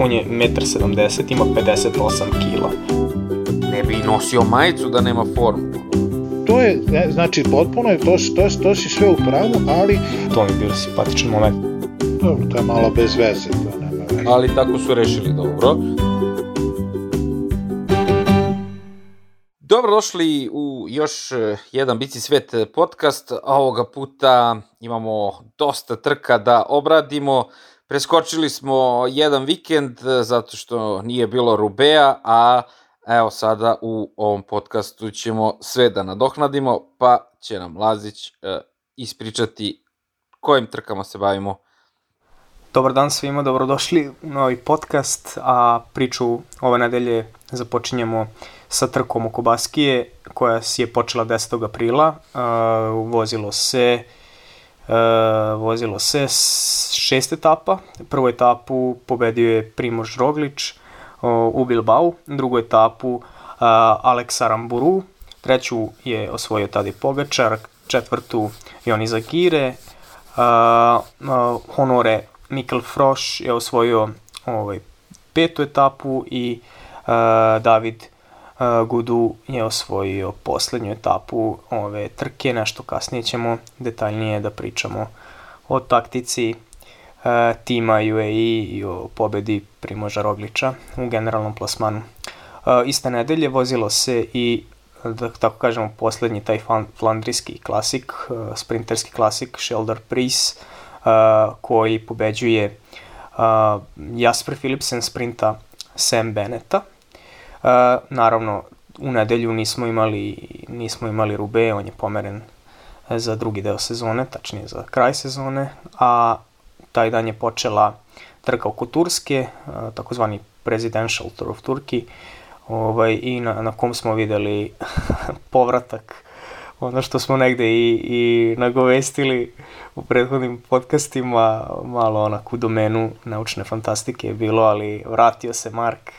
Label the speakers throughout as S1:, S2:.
S1: on je 1,70 m, ima 58 kg.
S2: Ne bi nosio majicu da nema formu.
S3: To je, ne, znači, potpuno je, to, to, to si sve u pravu, ali...
S1: To mi je bio simpatičan moment.
S3: Dobro, to je malo bez veze, to nema veze.
S2: Ali tako su rešili dobro. Dobrodošli u još eh, jedan Bici svet podcast, a ovoga puta imamo dosta trka da obradimo. Preskočili smo jedan vikend eh, zato što nije bilo Rubea, a evo sada u ovom podcastu ćemo sve da nadohnadimo, pa će nam Lazić eh, ispričati kojim trkama se bavimo.
S1: Dobar dan svima, dobrodošli u novi podcast, a priču ove nedelje započinjemo sa trkom oko Baskije, koja je počela 10. aprila. Uh, vozilo se vozilo se šest etapa. Prvu etapu pobedio je Primož Roglič u Bilbao, drugu etapu uh, Aleksa Ramburu, treću je osvojio Tadi Pogačar, četvrtu Joni Zagire, uh, Honore Mikkel Froš je osvojio ovaj, petu etapu i David uh, Gudu je osvojio poslednju etapu ove trke, nešto kasnije ćemo detaljnije da pričamo o taktici tima UAE i o pobedi Primoža Rogliča u generalnom plasmanu. Iste nedelje vozilo se i da tako kažemo poslednji taj flandrijski klasik, sprinterski klasik Shelder uh, koji pobeđuje Jasper Philipsen sprinta Sam Beneta. Naravno, u nedelju nismo imali, nismo imali Rube, on je pomeren za drugi deo sezone, tačnije za kraj sezone, a taj dan je počela trka oko Turske, takozvani Presidential Tour of Turkey, ovaj, i na, na kom smo videli povratak ono što smo negde i, i nagovestili u prethodnim podcastima, malo onak u domenu naučne fantastike je bilo, ali vratio se Mark,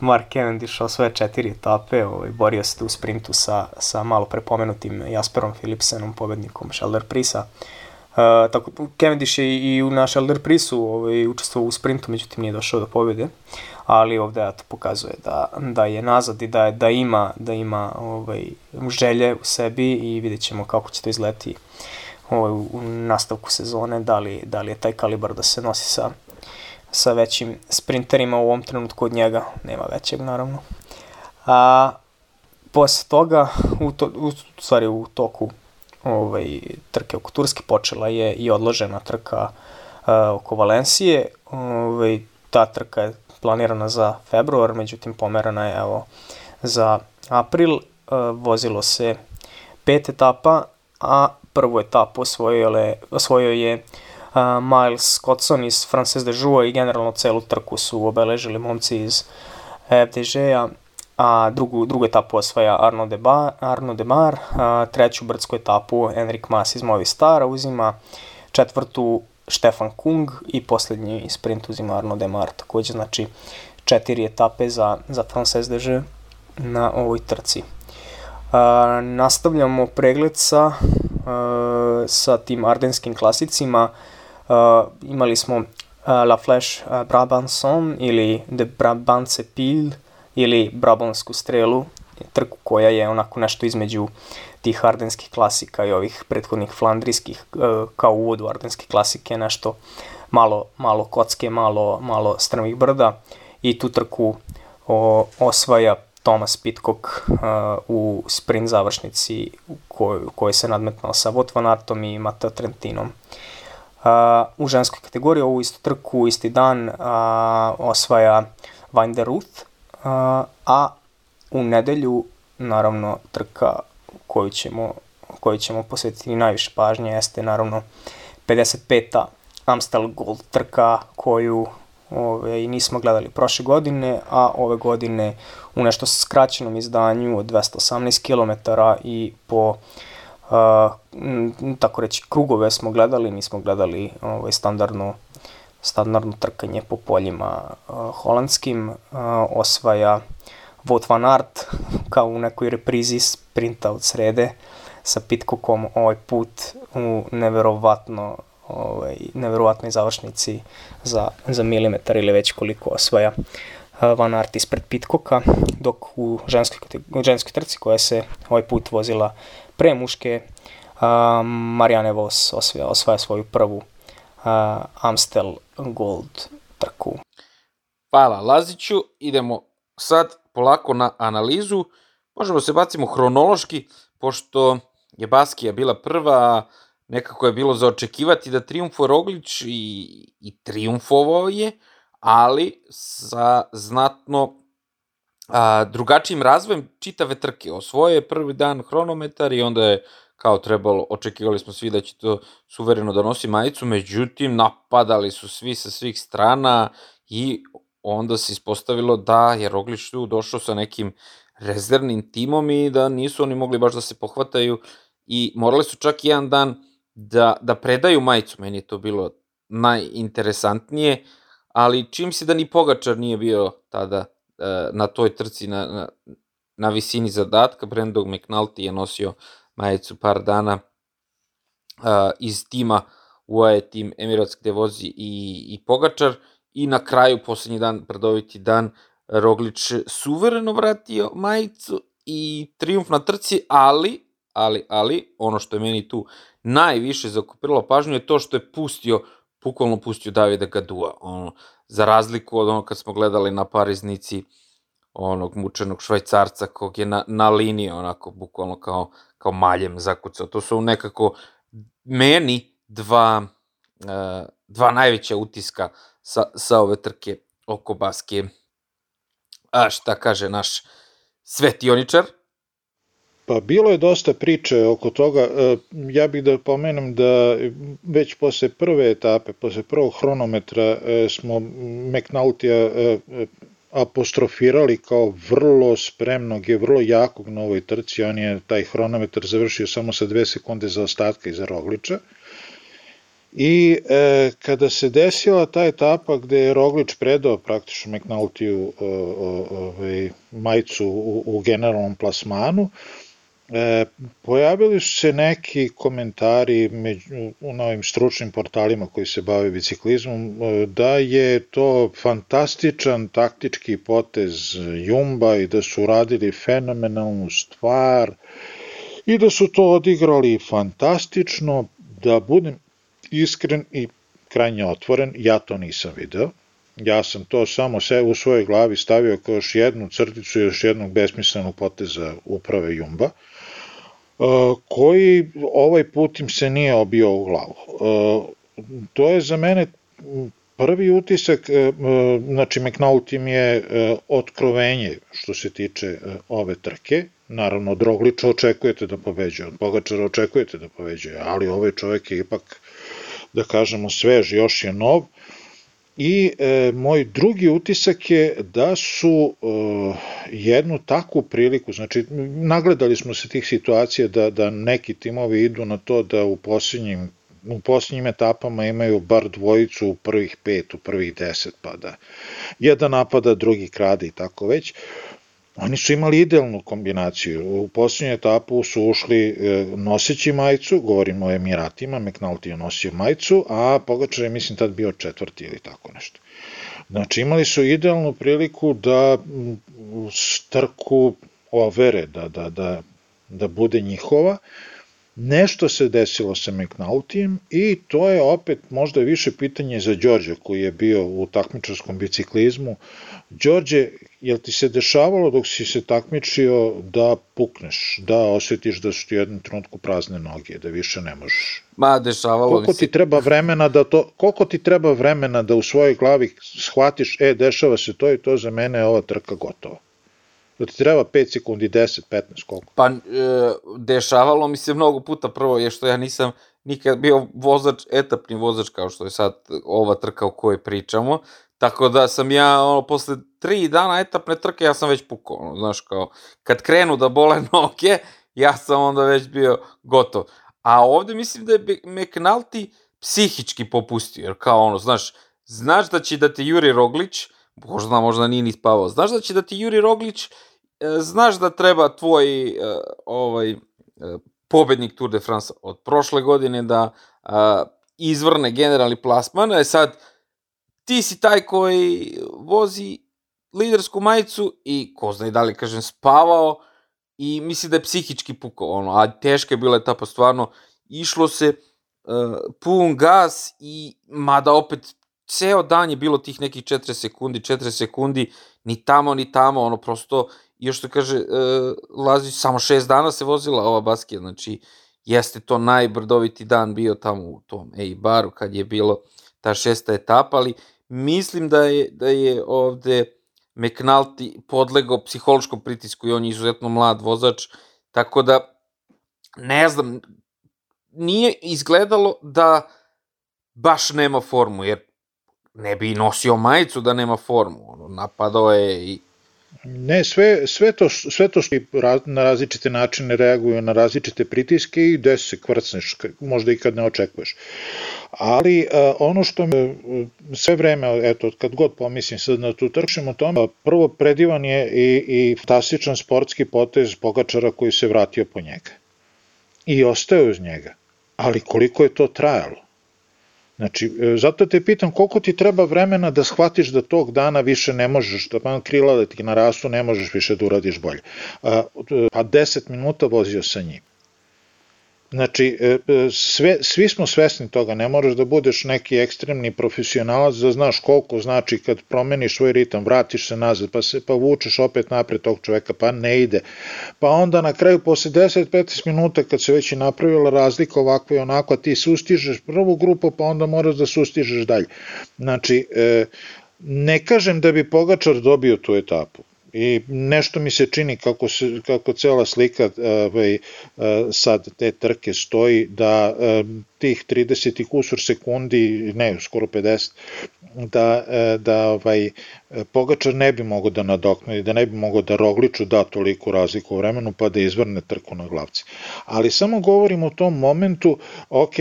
S1: Mark Cavendish sve četiri etape, ovaj, borio se u sprintu sa, sa malo prepomenutim Jasperom Philipsenom, pobednikom Shelder Prisa. Uh, tako, Cavendish je i, u naš Elder Prisu ovaj, učestvovao u sprintu, međutim nije došao do pobjede, ali ovde eto, pokazuje da, da je nazad i da, da ima, da ima ovaj, želje u sebi i vidjet ćemo kako će to izleti ovaj, u nastavku sezone, da li, da li je taj kalibar da se nosi sa, sa većim sprinterima u ovom trenutku od njega, nema većeg naravno. A, posle toga, u, to, u stvari u toku ovaj, trke oko Turske počela je i odložena trka uh, oko Valencije. Ovaj, ta trka je planirana za februar, međutim pomerana je evo za april. Uh, vozilo se pet etapa, a prvu etapu osvojio, osvojio je uh, Miles Scottson iz Frances de Joux i generalno celu trku su obeležili momci iz FDŽ-a a drugu, drugu etapu osvaja Arno de, Bar, Arno de Mar, a, treću brdsku etapu Enrik Mas iz Stara uzima, četvrtu Štefan Kung i poslednji sprint uzima Arno de Mar, takođe znači četiri etape za, za Frances de na ovoj trci. A, nastavljamo pregled sa, a, sa tim ardenskim klasicima. A, imali smo a, La Flèche Brabanson ili De Brabantse Pile, ili Brabonsku strelu, trku koja je onako nešto između tih ardenskih klasika i ovih prethodnih flandrijskih, kao uvod u ardenske klasike, nešto malo, malo kocke, malo, malo strmih brda i tu trku o, osvaja Thomas Pitcock uh, u sprint završnici u koj, kojoj se nadmetnao sa Vot Van Artom i Mata Trentinom. Uh, u ženskoj kategoriji ovu istu trku, isti dan uh, osvaja Van der Ruth a, a u nedelju naravno trka koju ćemo, koju ćemo posvetiti najviše pažnje jeste naravno 55. Amstel Gold trka koju ove, nismo gledali prošle godine, a ove godine u nešto skraćenom izdanju od 218 km i po tako reći krugove smo gledali, nismo gledali ovaj, standardno standardno trkanje po poljima uh, holandskim, uh, osvaja Wout van Aert kao u nekoj reprizi sprinta od srede sa Pitcockom ovaj put u neverovatno ovaj, neverovatnoj završnici za, za milimetar ili već koliko osvaja Van Aert ispred Pitkoka, dok u ženskoj, ženskoj trci koja se ovaj put vozila pre muške, Marijane Vos osvaja, osvaja svoju prvu Amstel Gold trku.
S2: Hvala Laziću, idemo sad polako na analizu. Možemo se bacimo hronološki, pošto je Baskija bila prva, nekako je bilo za očekivati da triumfo Roglić i, i triumfovao je, ali sa znatno a, drugačijim razvojem čitave trke. Osvoje je prvi dan hronometar i onda je kao trebalo, očekivali smo svi da će to suvereno da nosi majicu, međutim napadali su svi sa svih strana i onda se ispostavilo da je Roglić tu došao sa nekim rezervnim timom i da nisu oni mogli baš da se pohvataju i morali su čak jedan dan da, da predaju majicu, meni je to bilo najinteresantnije, ali čim se da ni Pogačar nije bio tada na toj trci na, na, na visini zadatka, Brendog McNulty je nosio majicu par dana uh, iz tima UAE tim Emirates gde vozi i, i Pogačar i na kraju, poslednji dan, predoviti dan, Roglič suvereno vratio majicu i triumf na trci, ali, ali, ali, ono što je meni tu najviše zakupiralo pažnju je to što je pustio, bukvalno pustio Davida Gadua, ono, za razliku od ono kad smo gledali na Pariznici onog mučenog švajcarca kog je na, na liniji onako bukvalno kao, kao maljem zakucao. To su nekako meni dva, uh, dva najveća utiska sa, sa ove trke oko Baske. A šta kaže naš svetioničar?
S3: Pa bilo je dosta priče oko toga. E, ja bih da pomenem da već posle prve etape, posle prvog hronometra e, smo McNultija apostrofirali kao vrlo spremnog i vrlo jakog na ovoj trci. On je taj hronometar završio samo sa dve sekunde za ostatka iza Rogliča. I e, kada se desila ta etapa gde je Roglič predao praktično McNulty u, ovaj, majicu u, u generalnom plasmanu, E, pojavili su se neki komentari među, u novim stručnim portalima koji se bave biciklizmom e, da je to fantastičan taktički potez Jumba i da su radili fenomenalnu stvar i da su to odigrali fantastično, da budem iskren i krajnje otvoren, ja to nisam video. Ja sam to samo sve u svojoj glavi stavio kao još jednu crticu još jednog besmislenog poteza uprave Jumba koji ovaj put im se nije obio u glavu. To je za mene prvi utisak, znači McNaught im je otkrovenje što se tiče ove trke, naravno od Rogliča očekujete da pobeđuje, od Pogačara očekujete da pobeđuje, ali ovaj čovjek je ipak, da kažemo, svež, još je nov, I e, moj drugi utisak je da su e, jednu takvu priliku, znači nagledali smo se tih situacija da, da neki timovi idu na to da u posljednjim u posljednjim etapama imaju bar dvojicu u prvih pet, u prvih deset, pa da jedan napada, drugi krade i tako već. Oni su imali idealnu kombinaciju. U posljednju etapu su ušli e, noseći majicu, govorimo o Emiratima, McNulty je nosio majicu, a Pogačar je mislim tad bio četvrti ili tako nešto. Znači imali su idealnu priliku da strku overe, da, da, da, da bude njihova, Nešto se desilo sa McNautijem i to je opet možda više pitanje za Đorđe koji je bio u takmičarskom biciklizmu. Đorđe, je ti se dešavalo dok si se takmičio da pukneš, da osjetiš da su ti u jednom trenutku prazne noge, da više ne možeš?
S2: Ma, dešavalo
S3: koliko
S2: mi se.
S3: Ti treba vremena da to, koliko ti treba vremena da u svojoj glavi shvatiš, e, dešava se to i to, za mene je ova trka gotova? Da ti treba 5 sekundi, 10, 15, koliko?
S2: Pa, e, dešavalo mi se mnogo puta prvo, je što ja nisam nikad bio vozač, etapni vozač, kao što je sad ova trka o kojoj pričamo, tako da sam ja, ono, posle tri dana etapne trke, ja sam već pukao, ono, znaš, kao, kad krenu da bole noge, ja sam onda već bio gotov. A ovde mislim da je McNulty psihički popustio, jer kao ono, znaš, znaš da će da te Juri Roglić, možda, možda nije ni spavao, znaš da će da ti Juri Roglić E, znaš da treba tvoj e, ovaj e, pobednik Tour de France od prošle godine da izvrne generalni plasman, e sad ti si taj koji vozi lidersku majicu i ko zna i da li, kažem, spavao i misli da je psihički pukao, ono, a teška je bila etapa, stvarno, išlo se uh, pun gas i, mada opet, ceo dan je bilo tih nekih 4 sekundi, 4 sekundi, ni tamo, ni tamo, ono, prosto, još što kaže, uh, Lazić, samo 6 dana se vozila ova baskija, znači, jeste to najbrdoviti dan bio tamo u tom Eibaru, kad je bilo ta šesta etapa, ali mislim da je, da je ovde McNulty podlegao psihološkom pritisku i on je izuzetno mlad vozač, tako da ne znam, nije izgledalo da baš nema formu, jer ne bi nosio majicu da nema formu, ono, napadao je i
S3: Ne, sve, sve, to, sve to što na različite načine reaguju na različite pritiske i gde se kvrcneš, možda i kad ne očekuješ. Ali uh, ono što me sve vreme, eto, kad god pomislim sad na tu trkšem o tome, prvo predivan je i, i fantastičan sportski potez Pogačara koji se vratio po njega. I ostao uz njega. Ali koliko je to trajalo? Znači, e, zato te pitam koliko ti treba vremena da shvatiš da tog dana više ne možeš, da pa krila da ti narastu, ne možeš više da uradiš bolje. Pa 10 minuta vozio sa njim. Znači, e, e, sve, svi smo svesni toga, ne moraš da budeš neki ekstremni profesionalac da znaš koliko znači kad promeniš svoj ritam, vratiš se nazad, pa se pa vučeš opet napred tog čoveka, pa ne ide. Pa onda na kraju posle 10-15 minuta kad se već i napravila razlika ovako i onako, ti sustižeš prvu grupu, pa onda moraš da sustižeš dalje. Znači, e, ne kažem da bi Pogačar dobio tu etapu, I nešto mi se čini kako, se, kako cela slika ovaj, sad te trke stoji, da tih 30 kusur sekundi, ne, skoro 50, da, da ovaj, Pogačar ne bi mogao da nadoknadi, da ne bi mogao da Rogliču da toliko razliku u vremenu pa da izvrne trku na glavci. Ali samo govorim u tom momentu, ok,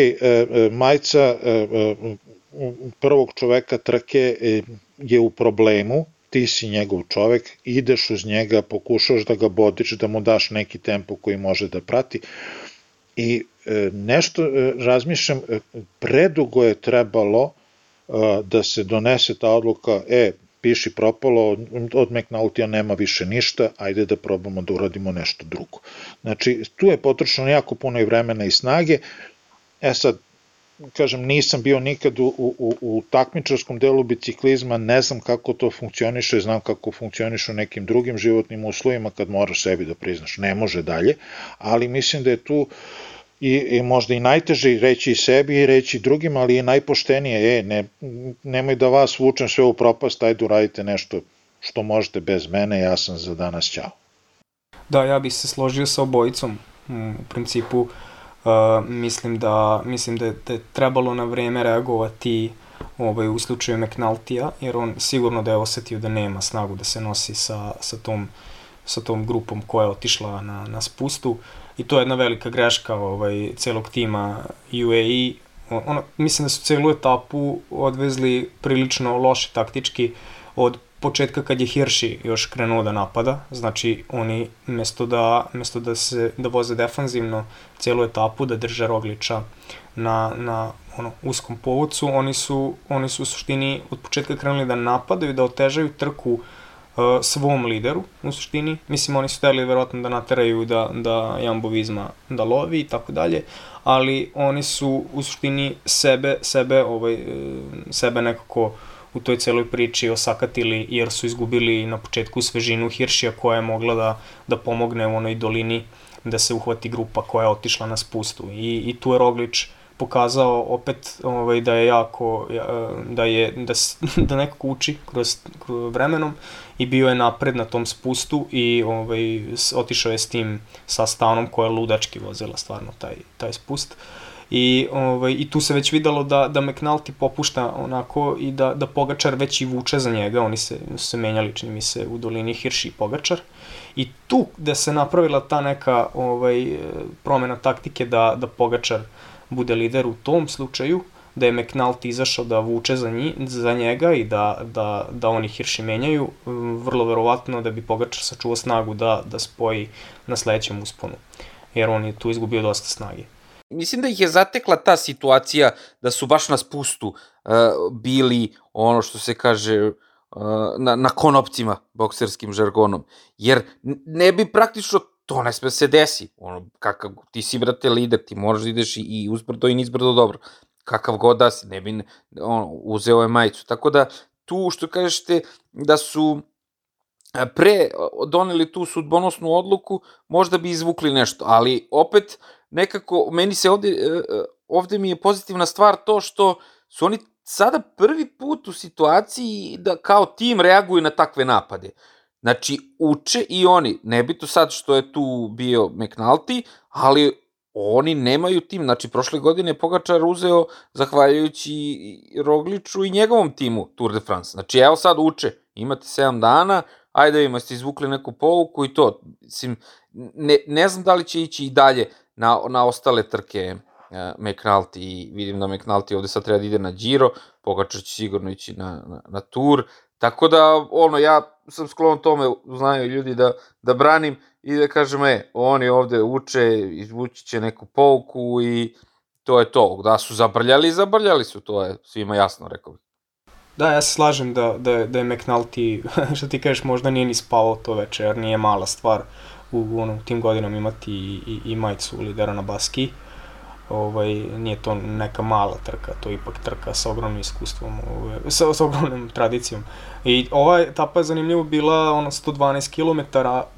S3: majca prvog čoveka trke je u problemu, ti si njegov čovek, ideš uz njega, pokušaš da ga bodiš, da mu daš neki tempo koji može da prati i e, nešto e, razmišljam, e, predugo je trebalo da se donese ta odluka, e, piši propalo, od McNultija nema više ništa, ajde da probamo da uradimo nešto drugo. Znači, tu je potrošeno jako puno i vremena i snage, e sad, kažem, nisam bio nikad u, u, u takmičarskom delu biciklizma, ne znam kako to funkcioniše, znam kako funkcioniše u nekim drugim životnim uslovima kad moraš sebi da priznaš, ne može dalje, ali mislim da je tu i, i možda i najteže reći i sebi i reći drugim, ali je najpoštenije, e, ne, nemoj da vas vučem sve u propast, ajde uradite nešto što možete bez mene, ja sam za danas, ćao.
S1: Da, ja bih se složio sa obojicom, u principu, uh, Uh, mislim da mislim da je, da je trebalo na vreme reagovati ovaj, u slučaju McNultija, jer on sigurno da je osetio da nema snagu da se nosi sa, sa, tom, sa tom grupom koja je otišla na, na spustu i to je jedna velika greška ovaj, celog tima UAE. Ono, mislim da su celu etapu odvezli prilično loše taktički od početka kad je Hirši još krenuo da napada, znači oni mesto da, mesto da se da voze defanzivno celu etapu, da drže Rogliča na, na ono, uskom povucu, oni su, oni su u suštini od početka krenuli da napadaju, da otežaju trku uh, svom lideru, u suštini. Mislim, oni su hteli verovatno da nateraju da, da Jambo Vizma da lovi i tako dalje, ali oni su u suštini sebe, sebe, ovaj, sebe nekako uh, u toj celoj priči osakatili jer su izgubili na početku svežinu Hiršija koja je mogla da, da pomogne u onoj dolini da se uhvati grupa koja je otišla na spustu. I, i tu je Roglič pokazao opet ovaj, da je jako, da je, da, da nekako uči kroz, kroz vremenom i bio je napred na tom spustu i ovaj, otišao je s tim sastavom koja je ludački vozila stvarno taj, taj spust. Uh, I, ovaj, I tu se već videlo da, da McNulty popušta onako i da, da Pogačar već i vuče za njega. Oni se, se menjali, čini mi se, u dolini Hirši i Pogačar. I tu da se napravila ta neka ovaj, promena taktike da, da Pogačar bude lider u tom slučaju, da je McNulty izašao da vuče za, nji, za njega i da, da, da oni Hirši menjaju, vrlo verovatno da bi Pogačar sačuvao snagu da, da spoji na sledećem usponu, jer on je tu izgubio dosta snage.
S2: Mislim da ih je zatekla ta situacija da su baš na spustu uh, bili ono što se kaže uh, na, na konopcima bokserskim žargonom. Jer ne bi praktično to ne sme se desi. Ono, kakav, ti si, brate, lider, ti moraš da ideš i, i uzbrdo i nizbrdo dobro. Kakav god da si, ne bi, ono, uzeo je majicu. Tako da, tu što kažete da su pre doneli tu sudbonosnu odluku, možda bi izvukli nešto, ali opet nekako, meni se ovde, e, e, ovde mi je pozitivna stvar to što su oni sada prvi put u situaciji da kao tim reaguju na takve napade. Znači, uče i oni, nebito sad što je tu bio McNulty, ali oni nemaju tim. Znači, prošle godine je Pogačar uzeo, zahvaljujući Rogliču i njegovom timu Tour de France. Znači, evo sad uče, imate 7 dana, ajde ima, ste izvukli neku pouku i to. Mislim, ne, ne znam da li će ići i dalje na, na ostale trke uh, McNulty vidim da McNulty ovde sad treba da ide na Giro, Pogačar će sigurno ići na, na, na Tour, tako da, ono, ja sam sklon tome, znaju ljudi da, da branim i da kažem, e, oni ovde uče, izvući će neku pouku i to je to. Da su zabrljali, zabrljali su, to je svima jasno, rekao bih.
S1: Da, ja se slažem da, da, da je McNulty, što ti kažeš, možda nije ni spavao to veče, jer nije mala stvar u, ono, tim godinama imati i, i, i majicu lidera na baski. Ovaj, nije to neka mala trka, to je ipak trka sa ogromnim iskustvom, ovaj, sa, sa ogromnom tradicijom. I ova etapa je zanimljivo bila ono 112 km,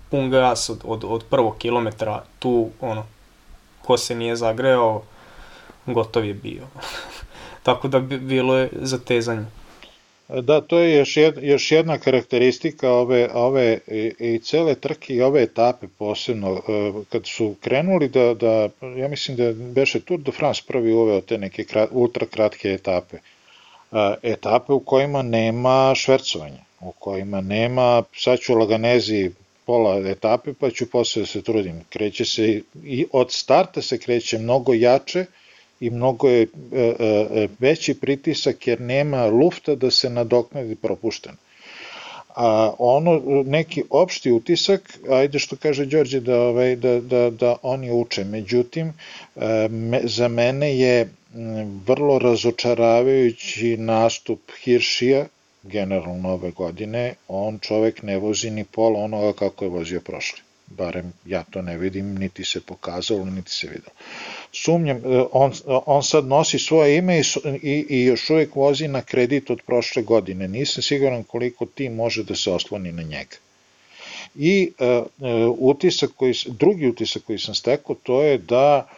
S1: pun gas od, od, od prvog kilometra, tu ono, ko se nije zagreo, gotov je bio. Tako da bilo je zatezanje.
S3: Da, to je još, jed, još jedna karakteristika ove, ove i, i cele trke i ove etape posebno. E, kad su krenuli da, da ja mislim da beše Tour de France prvi uveo te neke krat, ultra kratke etape. E, etape u kojima nema švercovanja, u kojima nema, sad ću laganezi pola etape pa ću posle da se trudim. Kreće se i od starta se kreće mnogo jače, i mnogo je e, e, veći pritisak jer nema lufta da se nadoknadi propušten. A ono, neki opšti utisak, ajde što kaže Đorđe da, ovaj, da, da, da oni uče, međutim, e, me, za mene je vrlo razočaravajući nastup Hiršija, generalno ove godine, on čovek ne vozi ni pola onoga kako je vozio prošle barem ja to ne vidim, niti se pokazalo, niti se videlo. Sumnjam, e, on, on sad nosi svoje ime i, i, i još uvijek vozi na kredit od prošle godine. Nisam siguran koliko tim može da se osloni na njega. I uh, utisak koji, drugi utisak koji sam stekao, to je da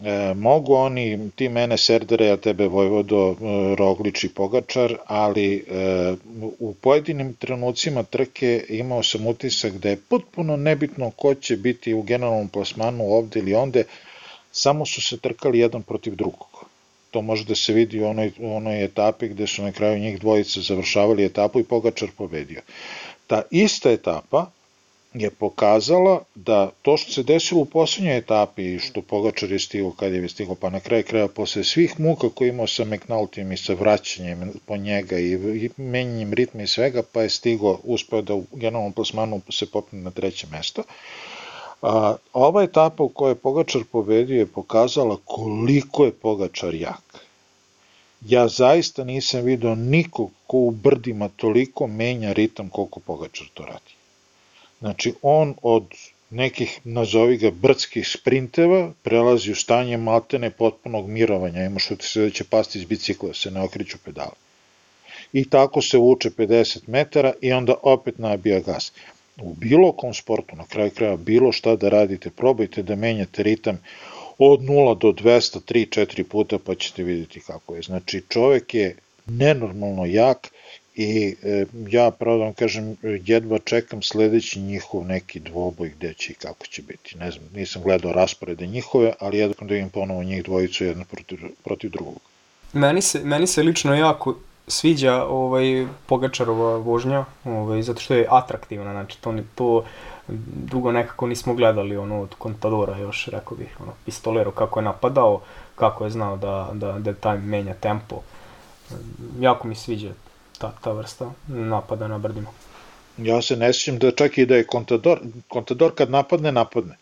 S3: E, mogu oni, ti mene Serdare, ja tebe Vojvodo, e, Roglič i Pogačar, ali e, u pojedinim trenucima trke imao sam utisak da je potpuno nebitno ko će biti u generalnom plasmanu ovde ili onde, samo su se trkali jedan protiv drugog. To može da se vidi u onoj, u onoj etapi gde su na kraju njih dvojica završavali etapu i Pogačar pobedio. Ta ista etapa, je pokazala da to što se desilo u poslednjoj etapi i što Pogačar je stigo kad je stigo, pa na kraj kraja posle svih muka koje imao sa McNultyjem i sa vraćanjem po njega i, i menjanjem ritma i svega, pa je stigo, uspeo da u generalnom plasmanu se popne na treće mesto. A, ova etapa u kojoj je Pogačar pobedio je pokazala koliko je Pogačar jak. Ja zaista nisam video nikog ko u brdima toliko menja ritam koliko Pogačar to radi. Znači, on od nekih, nazovi ga, brdskih sprinteva, prelazi u stanje maltene potpunog mirovanja, ima što ti se da će pasti iz bicikla, se ne okriću pedale. I tako se vuče 50 metara i onda opet nabija gas. U bilo kom sportu, na kraju kraja, bilo šta da radite, probajte da menjate ritam od 0 do 200, 3, 4 puta, pa ćete vidjeti kako je. Znači, čovek je nenormalno jak, i e, ja pravo da vam kažem jedva čekam sledeći njihov neki dvoboj gde će i kako će biti ne znam, nisam gledao rasporede njihove ali jedva da im ponovo njih dvojicu jedno protiv, protiv drugog
S1: meni se, meni se lično jako sviđa ovaj Pogačarova vožnja, ovaj zato što je atraktivna, znači to to dugo nekako nismo gledali ono od Contadora još rekao bih, ono pistolero kako je napadao, kako je znao da da da taj menja tempo. Jako mi sviđa ta, ta vrsta napada na brdima.
S3: Ja se ne sjećam da čak i da je Contador, Contador kad napadne, napadne.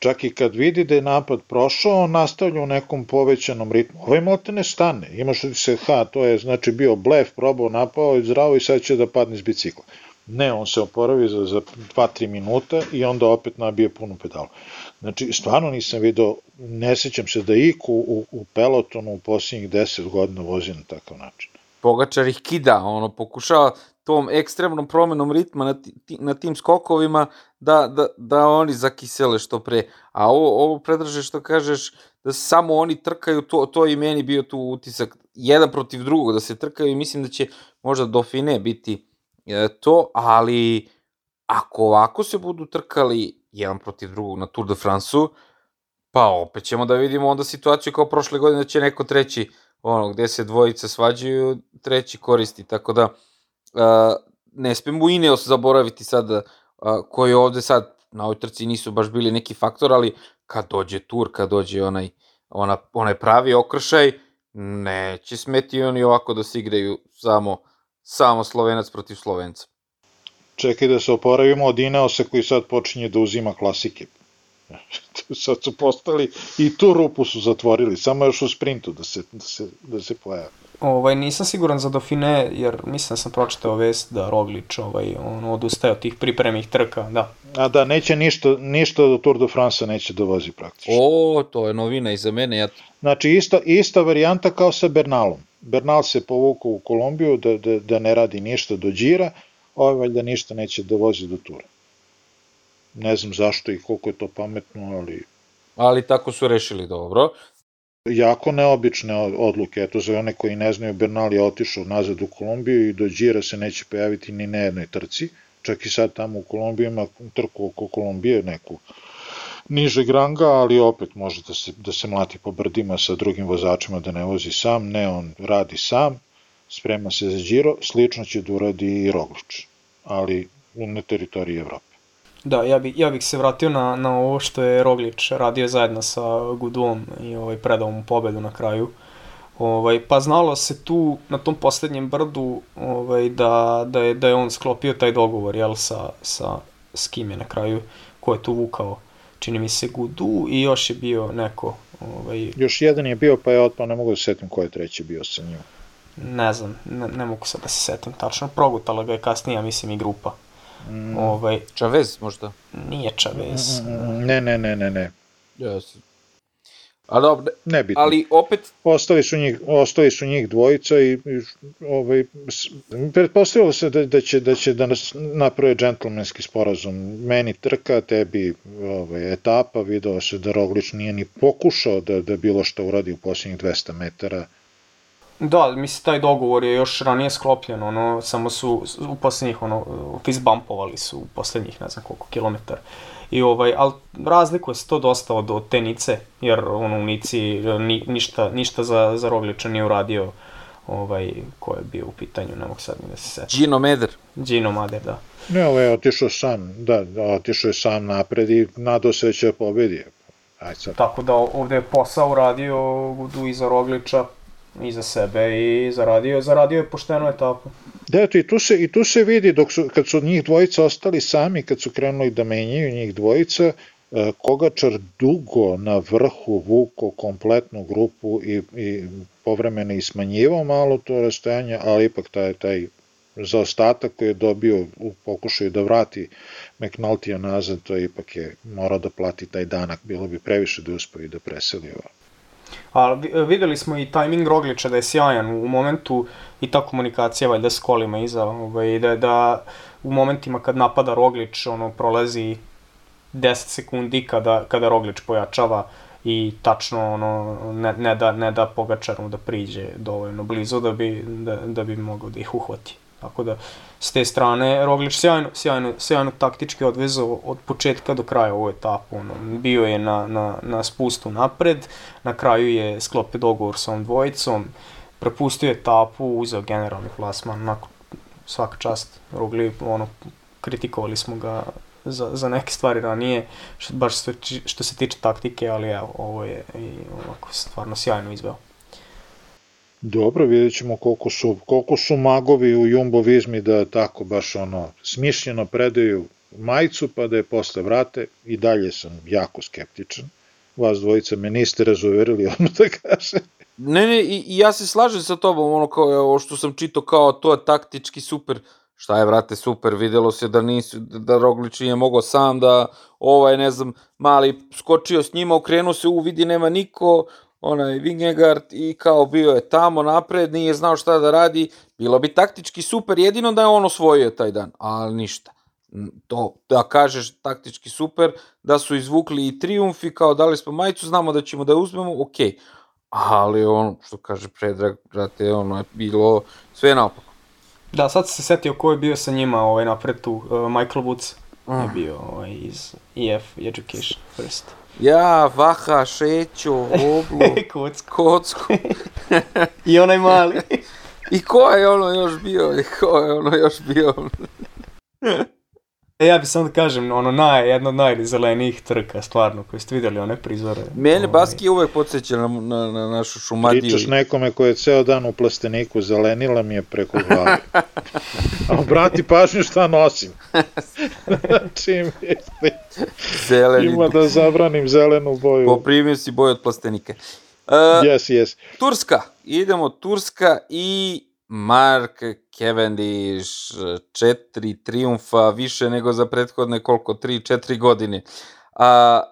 S3: čak i kad vidi da je napad prošao, on nastavlja u nekom povećanom ritmu. Ovaj malte ne stane, imaš da se, ha, to je znači bio blef, probao, napao i zdravo i sad će da padne iz bicikla. Ne, on se oporavi za, za 2-3 minuta i onda opet nabije punu pedalu. Znači, stvarno nisam video, ne sećam se da iku u, u pelotonu u posljednjih 10 godina vozi na takav način.
S2: Pogačar ih kida, ono, pokušava tom ekstremnom promenom ritma na, ti, na tim skokovima da, da, da oni zakisele što pre. A ovo, ovo predraže što kažeš da samo oni trkaju, to, to i meni bio tu utisak jedan protiv drugog, da se trkaju i mislim da će možda Dauphine biti e, to, ali ako ovako se budu trkali jedan protiv drugog na Tour de France-u, pa opet ćemo da vidimo onda situaciju kao prošle godine da će neko treći, ono, gde se dvojice svađaju, treći koristi, tako da uh, ne smemo Ineos zaboraviti sad, uh, koji ovde sad na ovoj trci nisu baš bili neki faktor, ali kad dođe tur, kad dođe onaj, ona, onaj pravi okršaj, neće smeti oni ovako da se igraju samo, samo Slovenac protiv Slovenca.
S3: Čekaj da se oporavimo od Ineosa koji sad počinje da uzima klasike. sad su postali i tu rupu su zatvorili, samo još u sprintu da se, da se, da se pojave.
S1: Ovaj, nisam siguran za Dofine, jer mislim da sam pročitao vest da Roglič ovaj, on odustaje od tih pripremih trka, da.
S3: A da, neće ništa, ništa do Tour de France neće da vozi praktično.
S2: O, to je novina i za mene. Ja...
S3: Znači, ista, ista varijanta kao sa Bernalom. Bernal se povukao u Kolumbiju da, da, da ne radi ništa do džira, ovaj valjda ništa neće da vozi do tura. Ne znam zašto i koliko je to pametno, ali...
S2: Ali tako su rešili dobro.
S3: Jako neobične odluke, eto za one koji ne znaju, Bernal je otišao nazad u Kolumbiju i do Đira se neće pojaviti ni na jednoj trci, čak i sad tamo u Kolumbiji ima trku oko Kolumbije neku niže granga, ali opet može da se, da se mlati po brdima sa drugim vozačima da ne vozi sam, ne, on radi sam, sprema se za Giro, slično će da uradi i Roglič, ali na teritoriji Evrope.
S1: Da, ja, bi, ja bih se vratio na, na ovo što je Roglič radio zajedno sa Gudom i ovaj, predao mu pobedu na kraju. Ovaj, pa znalo se tu na tom poslednjem brdu ovaj, da, da, je, da je on sklopio taj dogovor jel, sa, sa, s kim je na kraju, ko je tu vukao čini mi se Gudu i još je bio neko ovaj...
S3: još jedan je bio pa je otpao ne mogu da se setim ko je treći bio sa njim
S1: ne znam, ne, ne mogu sad da se setim tačno, progutala ga je kasnije, ja mislim, i grupa.
S2: Mm. Ovaj, Čavez možda?
S1: Nije Čavez.
S3: Ne, ne, ne, ne, ne.
S2: Yes. A dobro,
S3: ne bitno.
S2: ali opet...
S3: Ostali su njih, ostali su njih dvojica i, i ovaj, pretpostavilo se da, da, će, da će da nas naprave džentlmenski sporazum. Meni trka, tebi ovaj, etapa, video se da Roglič nije ni pokušao da, da bilo što uradi u posljednjih 200 metara
S1: Da, mislim, taj dogovor je još ranije sklopljen, ono, samo su u poslednjih, ono, fist bumpovali su u poslednjih, ne znam koliko, kilometara. I ovaj, ali razlikuje se to dosta od, od te Nice, jer ono, u Nici ni, ništa, ništa za, za Rogliča nije uradio ovaj, ko je bio u pitanju, ne mogu sad ni da se seća.
S2: Gino Meder.
S1: Gino Meder, da.
S3: Ne, ovaj je otišao sam, da, da otišao je sam napred i nadao se da će pobedi.
S1: Aj sad. Tako da ovde je posao uradio Gudu iza Rogliča, i za sebe i zaradio, zaradio je poštenu etapu.
S3: Da, eto, i tu se, i tu se vidi, dok su, kad su njih dvojica ostali sami, kad su krenuli da menjaju njih dvojica, e, Kogačar dugo na vrhu vuko kompletnu grupu i, i povremeno i smanjivao malo to rastojanje, ali ipak taj, taj zaostatak koji je dobio u pokušaju da vrati McNulty nazad, to ipak je morao da plati taj danak, bilo bi previše da uspeo i da preseli.
S1: A videli smo i tajming Rogliča da je sjajan u momentu i ta komunikacija valjda s kolima iza, ovaj, da, da u momentima kad napada Roglič, ono, prolazi 10 sekundi kada, kada Roglič pojačava i tačno ono, ne, ne, da, ne da Pogačaru da priđe dovoljno blizu da bi, da, da bi mogao da ih uhvati. Tako da, s te strane, Roglič sjajno, sjajno, sjajno taktički odvezao od početka do kraja ovu etapu. Ono, bio je na, na, na spustu napred, na kraju je sklopio dogovor sa ovom dvojicom, prepustio etapu, uzeo generalni plasman, onako, svaka čast, Rogli, ono, kritikovali smo ga za, za neke stvari ranije, što, baš što, što se tiče taktike, ali evo, ovo je i ovako stvarno sjajno izveo.
S3: Dobro, vidjet ćemo koliko su, koliko su magovi u Jumbo Vizmi da tako baš ono smišljeno predaju majicu pa da je posle vrate i dalje sam jako skeptičan. Vas dvojica me niste razuverili, ono da kaže.
S2: Ne, ne, i, i ja se slažem sa tobom, ono kao ovo što sam čito kao to je taktički super, šta je, vrate, super, videlo se da nisu, da Roglič nije mogao sam, da ovaj, ne znam, mali skočio s njima, okrenuo se, u vidi nema niko, onaj Vingegaard i kao bio je tamo napred, nije znao šta da radi, bilo bi taktički super, jedino da je on osvojio taj dan, ali ništa. To, da kažeš taktički super, da su izvukli i triumfi, kao dali smo majicu, znamo da ćemo da je uzmemo, okej. Okay. Ali ono, što kaže Predrag, brate, ono je bilo sve naopako.
S1: Da, sad se setio ko je bio sa njima ovaj, napred tu, uh, Michael Woods je bio ovaj, iz EF Education First.
S2: Ja, Vaha, Šećo, Oblu,
S1: Kocku.
S2: Kocku.
S1: I onaj mali.
S2: I ko je ono još bio? I ko je ono još bio?
S1: E, ja bih samo da kažem, ono, naj, jedno od najzelenijih trka, stvarno, koje ste videli, one prizore.
S2: Mene
S1: ovaj.
S2: Baski uvek podsjeća na, na, na našu šumadiju.
S3: Pričaš nekome koji je ceo dan u plasteniku, zelenila mi je preko glave. A obrati pažnju šta nosim. Čim je
S2: Zeleni.
S3: Ima da zabranim zelenu boju.
S2: Poprimio si boju od plastenike. Uh,
S3: Yes, yes.
S2: Turska. Idemo Turska i Mark Cavendish, četiri triumfa, više nego za prethodne koliko, tri, četiri godine. A,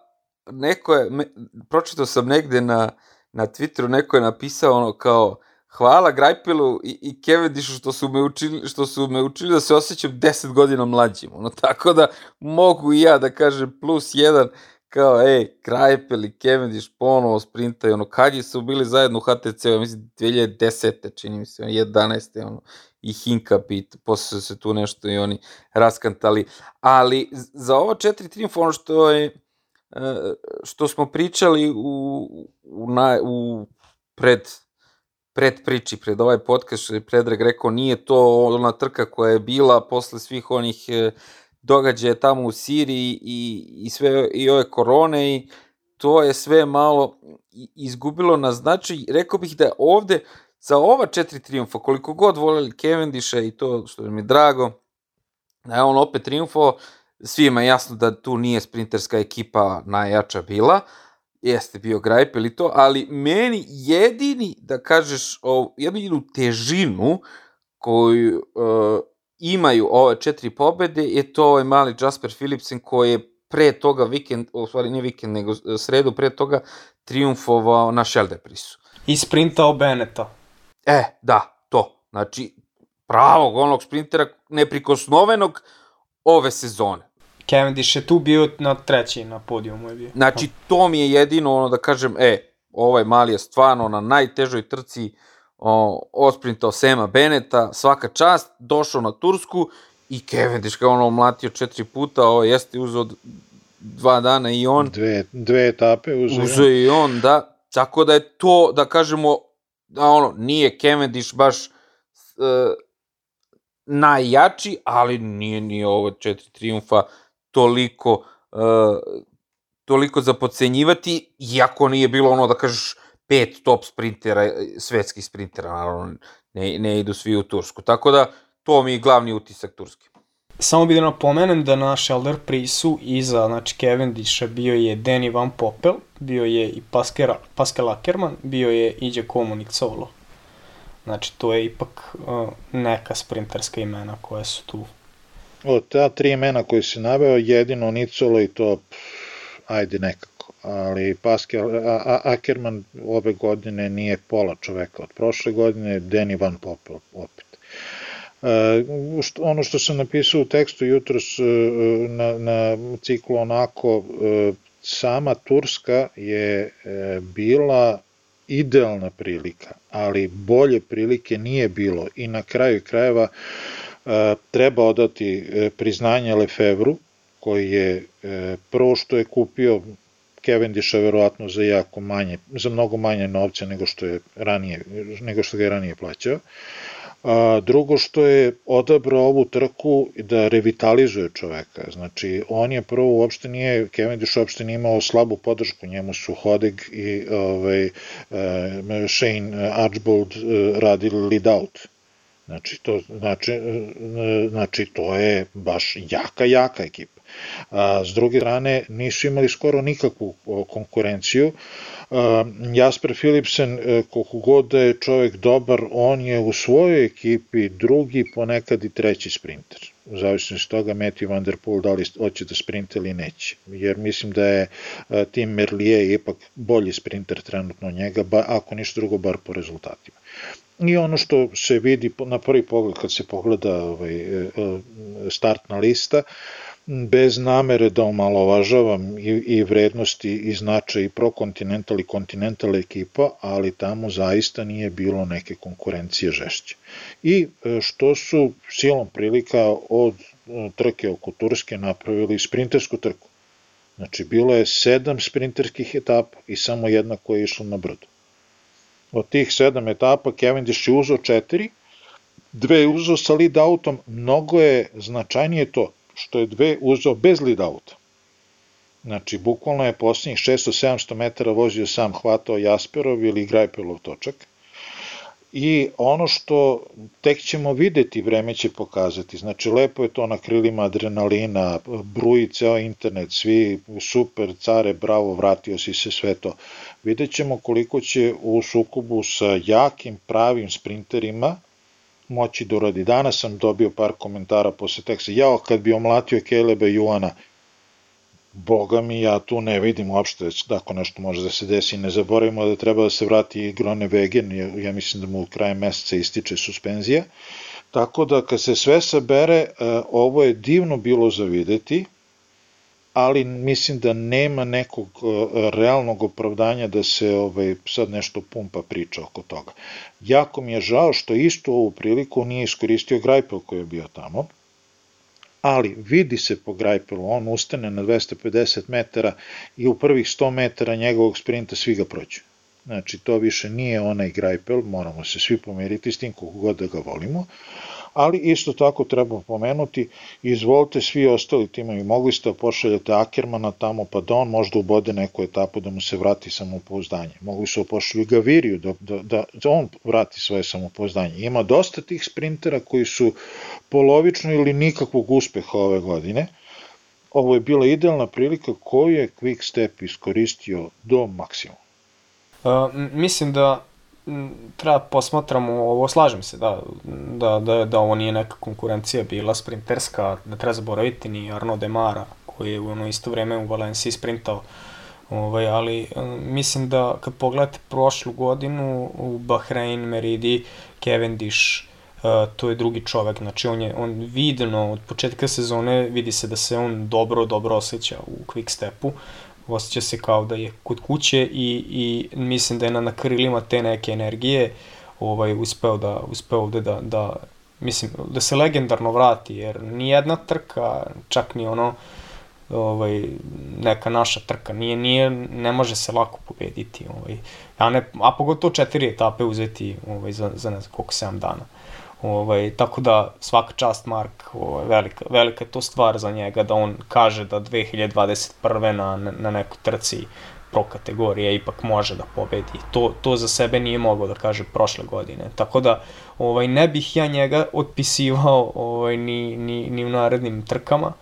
S2: neko je, me, pročitao sam negde na, na Twitteru, neko je napisao ono kao, hvala Grajpilu i, i Cavendishu što su me učili, što su me učili da se osjećam 10 godina mlađim. Ono, tako da mogu i ja da kažem plus jedan, kao, ej, Krajpel i Cavendish ponovo sprintaju, ono, kad su bili zajedno u HTC, ja mislim, 2010. čini mi se, 11. ono, i Hinkap i posle se tu nešto i oni raskantali. Ali za ova četiri triumfa, ono što je, što smo pričali u, u, na, u pred, pred priči, pred ovaj podcast, što je Predrag rekao, nije to ona trka koja je bila posle svih onih događaje tamo u Siriji i, i sve i ove korone i to je sve malo izgubilo na značaj. Rekao bih da ovde za ova četiri triumfa, koliko god voljeli Cavendisha i to što mi je drago, da je on opet triumfo, svima je jasno da tu nije sprinterska ekipa najjača bila, jeste bio Greipel i to, ali meni jedini, da kažeš, o, jedinu težinu koju uh, imaju ove četiri pobede je to ovaj mali Jasper Philipsen koji je pre toga vikend, u stvari nije vikend, nego sredu pre toga triumfovao na Šeldeprisu.
S1: I sprintao Beneta.
S2: E, da, to. Znači, pravog onog sprintera, neprikosnovenog ove sezone.
S1: Cavendish je tu bio na treći na podijumu je bio.
S2: Znači, to mi je jedino ono da kažem, e, ovaj mali je stvarno na najtežoj trci o, osprintao Sema Beneta, svaka čast, došao na Tursku i Cavendish kao ono omlatio četiri puta, ovo jeste uzeo dva dana i on.
S3: Dve, dve etape uzeo.
S2: Uzeo i on, da. Tako da je to, da kažemo, da ono, nije Cavendish baš e, najjači, ali nije ni ovo četiri triumfa toliko e, toliko za podcenjivati, iako nije bilo ono da kažeš pet top sprintera, svetskih sprintera, naravno, ne, ne idu svi u Tursku. Tako da, to mi je glavni utisak Turske.
S1: Samo bih da napomenem da na Shelter Prisu iza znači Cavendisha bio je Danny Van Poppel, bio je i Pascal, Pascal Ackerman, bio je i Komunik Solo. Znači to je ipak uh, neka sprinterska imena koja su tu.
S3: Od ta tri imena koje si naveo, jedino Nicolo i to, pff, ajde nekako ali Pascal Ackerman ove godine nije pola čoveka od prošle godine, Danny Van Poppel opet. E, ono što sam napisao u tekstu jutros e, na, na ciklu onako, e, sama Turska je bila idealna prilika, ali bolje prilike nije bilo i na kraju krajeva treba odati priznanje Lefevru, koji je prvo što je kupio Cavendisha verovatno za jako manje, za mnogo manje novca nego što je ranije, nego što ga je ranije plaćao. A, drugo što je odabrao ovu trku da revitalizuje čoveka. Znači, on je prvo uopšte nije, Cavendish uopšte nije imao slabu podršku, njemu su Hodeg i ovaj, uh, Shane Archbold uh, radili lead out. Znači, to, znači, znači, to je baš jaka, jaka ekipa. A, s druge strane, nisu imali skoro nikakvu konkurenciju. Jasper Philipsen, e, koliko god da je čovek dobar, on je u svojoj ekipi drugi, ponekad i treći sprinter u zavisnosti toga Matthew Van Der Poel da li hoće da sprinte ili neće. Jer mislim da je e, Tim Merlier ipak bolji sprinter trenutno njega, ba, ako ništa drugo, bar po rezultatima. I ono što se vidi na prvi pogled kad se pogleda ovaj, e, startna lista, bez namere da omalovažavam i, i vrednosti i značaj i pro-kontinental i kontinental ekipa, ali tamo zaista nije bilo neke konkurencije žešće. I e, što su silom prilika od trke oko Turske napravili sprintersku trku. Znači, bilo je sedam sprinterskih etapa i samo jedna koja je išla na brdu. Od tih sedam etapa Cavendish je uzao četiri, dve je uzao sa lead autom, mnogo je značajnije to što je dve uzao bez lead auta. Znači, bukvalno je posljednjih 600-700 metara vozio sam hvatao Jasperov ili Grajpelov točak. I ono što tek ćemo videti, vreme će pokazati. Znači, lepo je to na krilima adrenalina, bruji ceo internet, svi super, care, bravo, vratio si se sve to. Vidjet ćemo koliko će u sukubu sa jakim, pravim sprinterima moći da uradi. Danas sam dobio par komentara posle teksta, jao, kad bi omlatio Keleba i Juana, Boga mi, ja tu ne vidim uopšte da ako nešto može da se desi. Ne zaboravimo da treba da se vrati i Grone Vegen, ja mislim da mu krajem meseca ističe suspenzija. Tako da kad se sve sabere, e, ovo je divno bilo za videti, ali mislim da nema nekog e, realnog opravdanja da se ovaj, sad nešto pumpa priča oko toga. Jako mi je žao što isto ovu priliku nije iskoristio Grajpel koji je bio tamo, ali vidi se po Grajpelu, on ustane na 250 metara i u prvih 100 metara njegovog sprinta svi ga prođu. Znači, to više nije onaj Grajpel, moramo se svi pomeriti s tim koliko god da ga volimo, ali isto tako treba pomenuti, izvolite svi ostali timovi, mogli ste da pošaljete Akermana tamo pa da on možda ubode neku etapu da mu se vrati samopouzdanje. Mogli su da pošalju Gaviriju da, da, da, da on vrati svoje samopouzdanje. Ima dosta tih sprintera koji su polovično ili nikakvog uspeha ove godine. Ovo je bila idealna prilika koju je Quick Step iskoristio do maksimuma.
S1: Uh, mislim da treba posmatramo ovo, slažem se da, da, da, da ovo nije neka konkurencija bila sprinterska, da treba zaboraviti ni Arno Demara koji je u ono isto vreme u Valenciji sprintao Ovaj, ali mislim da kad pogledate prošlu godinu u Bahrein, Meridi, Cavendish, uh, to je drugi čovek, znači on je on vidno od početka sezone vidi se da se on dobro, dobro osjeća u quick stepu. Uh, osjeća se kao da je kod kuće i, i mislim da je na, na krilima te neke energije ovaj, uspeo da, uspeo ovde da, da, mislim, da se legendarno vrati, jer ni jedna trka, čak ni ono, ovaj, neka naša trka, nije, nije, ne može se lako pobediti, ovaj, a, ne, a pogotovo četiri etape uzeti ovaj, za, za ne znam koliko, 7 dana. Ovaj, tako da svaka čast Mark, ovaj, velika, velika je to stvar za njega da on kaže da 2021. na, na nekoj trci pro kategorije ipak može da pobedi. To, to za sebe nije mogao da kaže prošle godine. Tako da ovaj, ne bih ja njega otpisivao ovaj, ni, ni, ni u narednim trkama.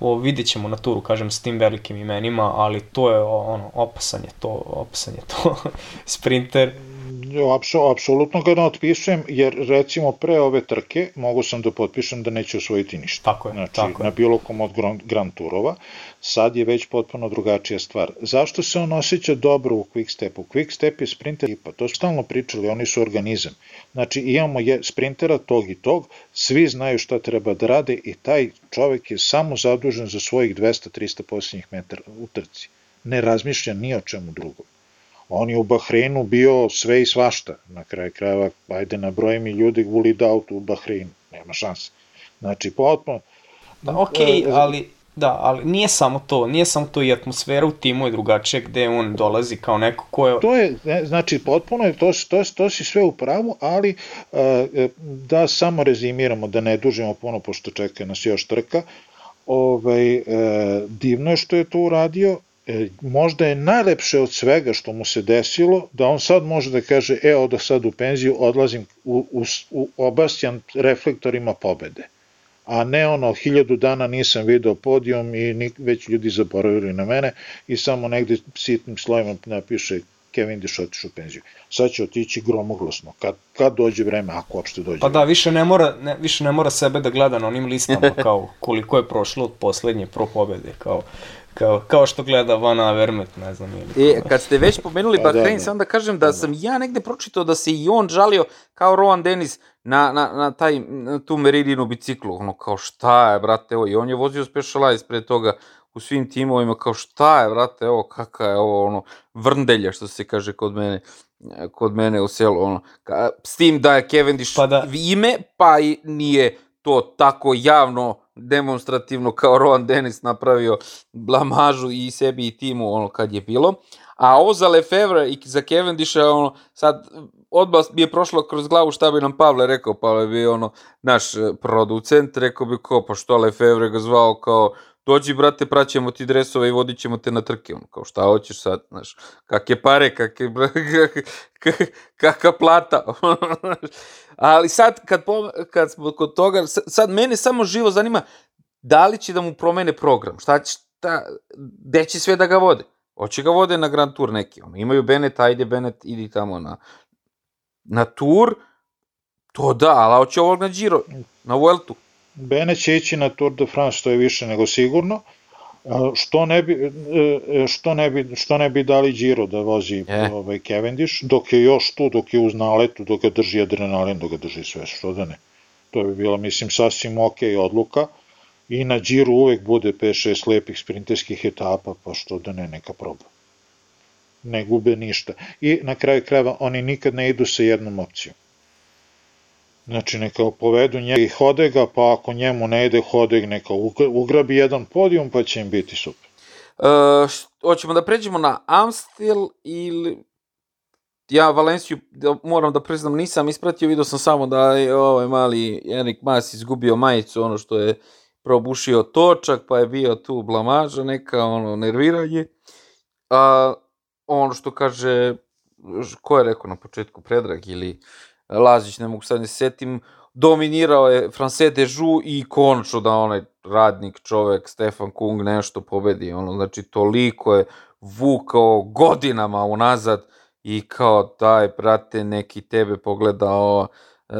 S1: O, vidjet ćemo na turu, kažem, s tim velikim imenima, ali to je ono, opasan je to, opasan je to sprinter
S3: apsolutno ga ne otpisujem, jer recimo pre ove trke mogu sam da potpišem da neće osvojiti ništa.
S1: Tako je,
S3: znači,
S1: tako
S3: na bilo kom od Grand, Grand Turova. Sad je već potpuno drugačija stvar. Zašto se on osjeća dobro u Quick Stepu? Quick Step je sprinter pa to su stalno pričali, oni su organizam. Znači imamo je sprintera tog i tog, svi znaju šta treba da rade i taj čovek je samo zadužen za svojih 200-300 posljednjih metara u trci. Ne razmišlja ni o čemu drugom. On je u Bahreinu bio sve i svašta. Na kraju krajeva, ajde nabroji mi ljudi lead out u Bahreinu. Nema šanse. Znači, potpuno...
S1: Da, ok, e, ali Da, ali nije samo to, nije samo to i atmosfera u timu je drugačija gde on dolazi kao neko ko je...
S3: To je, znači, potpuno je, to, to, to si sve u pravu, ali uh, da samo rezimiramo, da ne dužimo puno, pošto čeka nas još trka, ovaj, uh, divno je što je to uradio, e, možda je najlepše od svega što mu se desilo, da on sad može da kaže, e, odo sad u penziju, odlazim u, u, u obastjan reflektorima pobede. A ne ono, hiljadu dana nisam video podijom i nik, već ljudi zaboravili na mene i samo negde sitnim slojima napiše Kevin Dish otišao u penziju. Sad će otići gromoglasno, kad, kad dođe vreme, ako uopšte dođe
S1: Pa da, više ne mora, ne, više ne mora sebe da gleda na onim listama, kao koliko je prošlo od poslednje pro pobede, kao kao, kao što gleda Van Avermet, ne znam.
S2: Ili e, kad ste već pomenuli pa, Bahrein, da, da. sam da kažem da, da sam ja negde pročitao da se i on žalio kao Rowan Dennis na, na, na, taj, na tu Meridinu biciklu, ono kao šta je, brate, evo, i on je vozio Specialized pre toga u svim timovima, kao šta je, brate, evo, kaka je ovo, ono, vrndelja, što se kaže kod mene, kod mene u selu, ono, ka, s tim da je Cavendish pa da. ime, pa i nije to tako javno demonstrativno kao Rowan Dennis napravio blamažu i sebi i timu ono kad je bilo. A ovo za Lefevre i za Cavendisha, ono, sad odmah mi je prošlo kroz glavu šta bi nam Pavle rekao, Pavle bi ono, naš e, producent, rekao bi ko, pa što Lefevre ga zvao kao dođi brate, praćemo ti dresove i vodit ćemo te na trke, ono, kao šta hoćeš sad, znaš, kakve pare, kakve, kakva plata, ali sad, kad, kad smo kod toga, sad mene samo živo zanima, da li će da mu promene program, šta će, šta, gde će sve da ga vode, hoće ga vode na Grand Tour neki, ono, imaju Bennett, ajde Bennett, idi tamo na, na Tour, to da, ali hoće ovog na Giro, na Vueltu,
S3: Bene će ići na Tour de France, to je više nego sigurno. Što ne bi, e, e, što ne bi, što ne bi dali Giro da vozi e. ovaj Cavendish, dok je još tu, dok je uz naletu, dok ga drži adrenalin, dok ga drži sve, što da ne. To bi bila, mislim, sasvim ok odluka. I na Giro uvek bude 5-6 lepih sprinterskih etapa, pa što da ne, neka proba. Ne gube ništa. I na kraju krajeva oni nikad ne idu sa jednom opcijom. Znači, neka povedu njega i Hodega, pa ako njemu ne ide Hodeg, neka ugrabi jedan podijum, pa će im biti super.
S2: E, hoćemo da pređemo na Amstel ili ja Valenciju da, moram da priznam nisam ispratio, vidio sam samo da je ovaj mali Enik Mas izgubio majicu, ono što je probušio točak, pa je bio tu blamaža, neka ono nerviranje. A, ono što kaže, ko je rekao na početku, Predrag ili Lazić, ne mogu sad ne setim, dominirao je France Dežu i končno da onaj radnik, čovek, Stefan Kung nešto pobedi, ono, znači toliko je vukao godinama unazad i kao daj, brate, neki tebe pogledao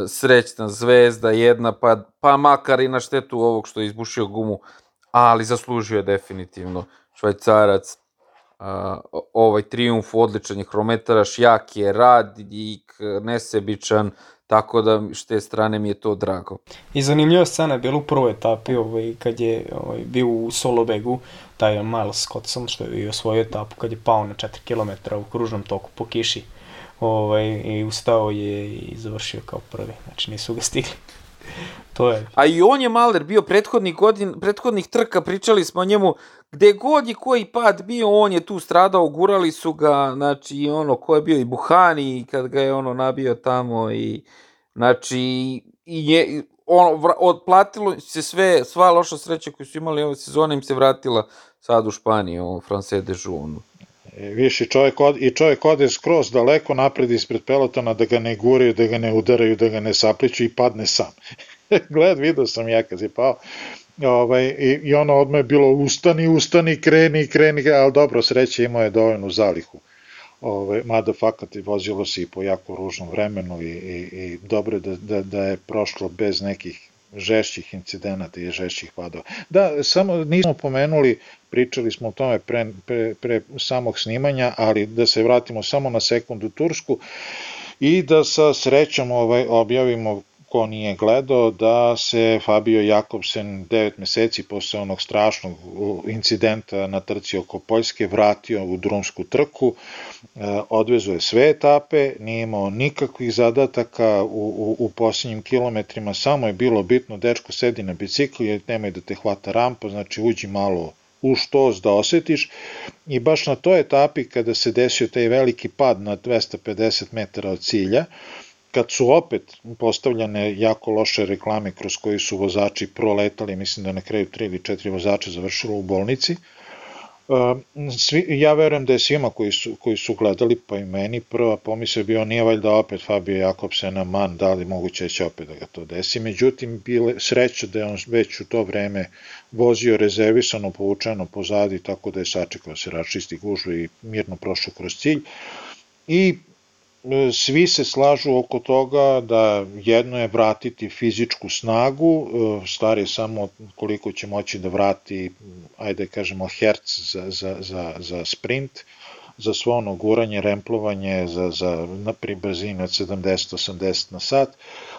S2: srećna zvezda jedna, pa, pa makar i na štetu ovog što je izbušio gumu, ali zaslužio je definitivno švajcarac uh, ovaj triumf, odličan je hrometaraš, jak je, i nesebičan, tako da s te strane mi je to drago.
S1: I zanimljiva scena je bila u prvoj etapi, ovaj, kad je ovaj, bio u Solobegu, taj Miles Scottson, što je bio svoju etapu, kad je pao na 4 km u kružnom toku po kiši, ovaj, i ustao je i završio kao prvi, znači nisu ga stigli. To je.
S2: A i on je Malder bio prethodnih godin, prethodnih trka, pričali smo o njemu, gde god je koji pad bio, on je tu stradao, gurali su ga, znači ono, ko je bio i Buhani, kad ga je ono nabio tamo i, znači, i je, ono, otplatilo se sve, sva loša sreća koju su imali ove sezone im se vratila sad u Španiji, ovo, France de Joux,
S3: E, čovjek od, i čovjek ode skroz daleko napred ispred pelotona da ga ne guraju, da ga ne udaraju, da ga ne sapliču i padne sam. Gled, vidio sam ja kad je pao. Ovaj, i, I ono odmah je bilo ustani, ustani, kreni, kreni, ali dobro, sreće imao je dovoljnu zalihu. Ovaj, mada fakat vozilo se i po jako ružnom vremenu i, i, i dobro da, da, da je prošlo bez nekih žešćih incidenata i žešćih padova. Da, samo nismo pomenuli, pričali smo o tome pre, pre, pre samog snimanja, ali da se vratimo samo na sekundu Tursku i da sa srećom ovaj, objavimo ko nije gledao, da se Fabio Jakobsen 9 meseci posle onog strašnog incidenta na trci oko Poljske vratio u drumsku trku, e, odvezo je sve etape, nije imao nikakvih zadataka u, u, u posljednjim kilometrima, samo je bilo bitno, dečko sedi na bicikli, nemoj da te hvata rampa, znači uđi malo u štos da osetiš. I baš na toj etapi kada se desio taj veliki pad na 250 metara od cilja, kad su opet postavljane jako loše reklame kroz koji su vozači proletali, mislim da na kraju tri ili četiri vozača završilo u bolnici, svi, ja verujem da je svima koji su, koji su gledali, pa i meni, prva pomisla bio nije valjda opet Fabio Jakobsena man, da li moguće da će opet da ga to desi. Međutim, bile sreća da je on već u to vreme vozio rezervisano, povučeno pozadi, tako da je sačekao da se račisti gužu i mirno prošao kroz cilj. I svi se slažu oko toga da jedno je vratiti fizičku snagu, e, stvar je samo koliko će moći da vrati, ajde da kažemo, herc za, za, za, za sprint, za svo ono guranje, remplovanje, za, za na pri brzini od 70-80 na sat,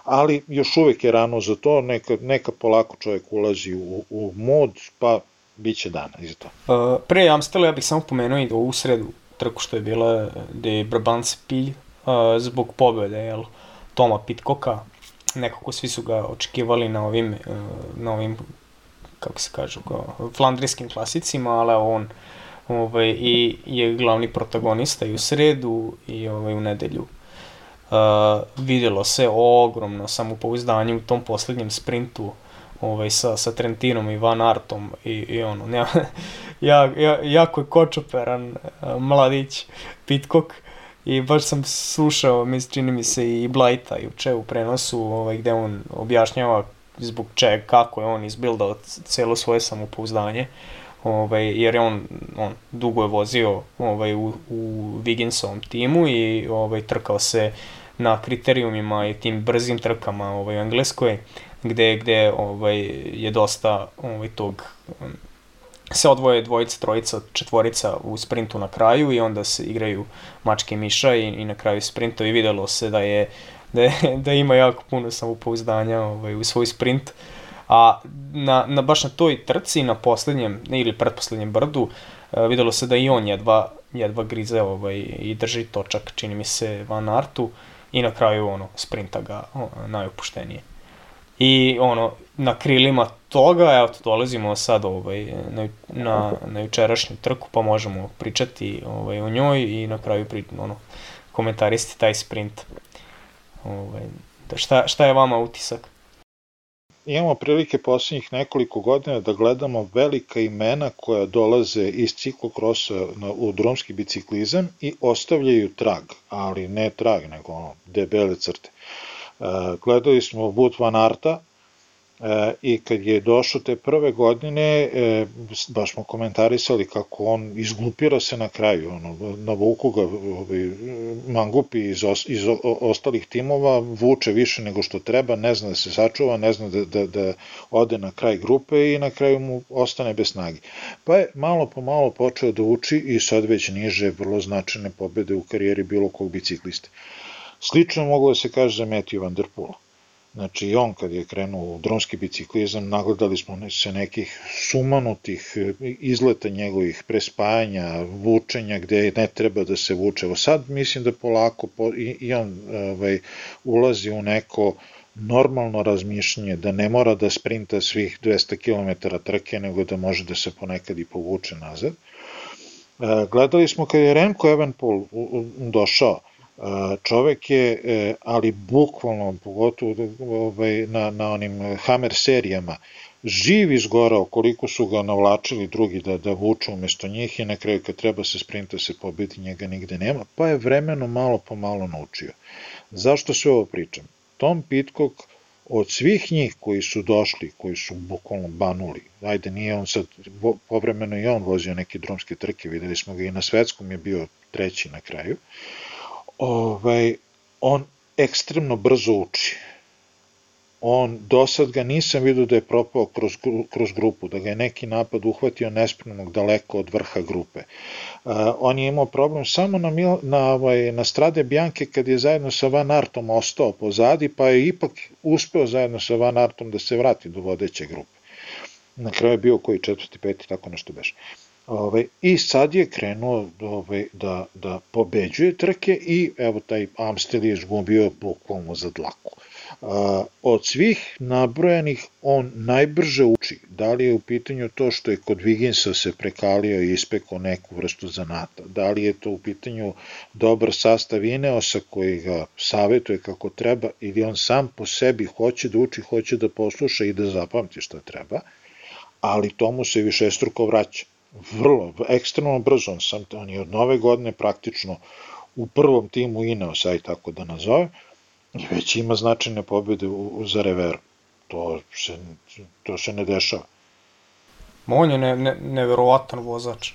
S3: ali još uvek je rano za to, neka, neka polako čovjek ulazi u, u mod, pa bit će dana iz to.
S1: Uh, pre Amstela ja bih samo pomenuo i ovu sredu trku što je bila gde je Brabants Pilj zbog pobede, jel, Toma Pitkoka, nekako svi su ga očekivali na ovim, uh, na ovim kako se kaže, flandrijskim klasicima, ali on ovaj, i je glavni protagonista i u sredu i ovaj, u nedelju. Uh, videlo se ogromno samopouzdanje u tom poslednjem sprintu ovaj, sa, sa Trentinom i Van Artom i, i ono, ja, ja, jako je kočoperan uh, mladić Pitcock I baš sam slušao, mis, čini mi se i Blajta juče u prenosu, ovaj, gde on objašnjava zbog čega, kako je on izbildao celo svoje samopouzdanje. Ovaj, jer je on, on dugo je vozio ovaj, u, u Wigginsovom timu i ovaj, trkao se na kriterijumima i tim brzim trkama ovaj, u Engleskoj, gde, gde ovaj, je dosta ovaj, tog se odvoje dvojica, trojica, četvorica u sprintu na kraju i onda se igraju mačke i miša i, i na kraju sprinta i videlo se da je da, je, da ima jako puno samopouzdanja ovaj, u svoj sprint. A na, na, baš na toj trci, na poslednjem ili pretposlednjem brdu, uh, videlo se da i on jedva, jedva grize ovaj, i drži točak, čini mi se, Van Artu i na kraju ono, sprinta ga o, najopuštenije. I ono, na krilima toga, evo dolazimo sad ovaj, na, na, na jučerašnju trku, pa možemo pričati ovaj, o njoj i na kraju pri, ono, komentaristi taj sprint. Ovaj, da šta, šta je vama utisak?
S3: Imamo prilike poslednjih nekoliko godina da gledamo velika imena koja dolaze iz ciklokrosa na, u drumski biciklizam i ostavljaju trag, ali ne trag, nego ono, debele crte. E, gledali smo Wood Van Arta, I kad je došao te prve godine, e, baš smo komentarisali kako on izglupira se na kraju, ono, navuku ga ovaj, mangupi iz, os, iz ostalih timova, vuče više nego što treba, ne zna da se sačuva, ne zna da, da, da ode na kraj grupe i na kraju mu ostane bez snage. Pa je malo po malo počeo da uči i sad već niže vrlo značajne pobede u karijeri bilo kog bicikliste. Slično moglo da se kaže za Matthew Van Der Poola Znači on kad je krenuo u dronski biciklizam, nagledali smo se nekih sumanutih e, izleta njegovih prespajanja, vučenja gde ne treba da se vuče. Evo sad mislim da polako po, i, i on ovaj, ulazi u neko normalno razmišljanje, da ne mora da sprinta svih 200 km trke, nego da može da se ponekad i povuče nazad. E, gledali smo kad je Remco Evenpol došao, čovek je, e, ali bukvalno, pogotovo ovaj, na, na onim Hammer serijama, živ izgorao koliko su ga navlačili drugi da, da vuču umesto njih i na kraju kad treba se sprinta se pobiti njega nigde nema, pa je vremeno malo po malo naučio. Zašto sve ovo pričam? Tom Pitcock od svih njih koji su došli, koji su bukvalno banuli, ajde nije on sad, povremeno i on vozio neke drumske trke, videli smo ga i na svetskom je bio treći na kraju, uh, ovaj, on ekstremno brzo uči. On, do sad ga nisam vidio da je propao kroz, kroz grupu, da ga je neki napad uhvatio nespremnog daleko od vrha grupe. Uh, on je imao problem samo na, mil, na, ovaj, na strade Bjanke kad je zajedno sa Van Artom ostao pozadi, pa je ipak uspeo zajedno sa Van Artom da se vrati do vodeće grupe. Na kraju je bio koji četvrti, peti, tako nešto beše. Uh, Ovaj, I sad je krenuo ovaj, da, da pobeđuje trke i evo taj Amstel je izgubio bukvalno za dlaku. A, od svih nabrojanih on najbrže uči. Da li je u pitanju to što je kod Viginsa se prekalio i ispekao neku vrstu zanata? Da li je to u pitanju dobar sastav Ineosa koji ga savetuje kako treba ili on sam po sebi hoće da uči, hoće da posluša i da zapamti što treba, ali tomu se više struko vraća vrlo, ekstremno brzo, on, sam, on je od nove godine praktično u prvom timu Ineos, aj tako da nazove, i već ima značajne pobjede u, u za Reveru. To se, to se ne dešava.
S1: On je ne, ne, neverovatan vozač.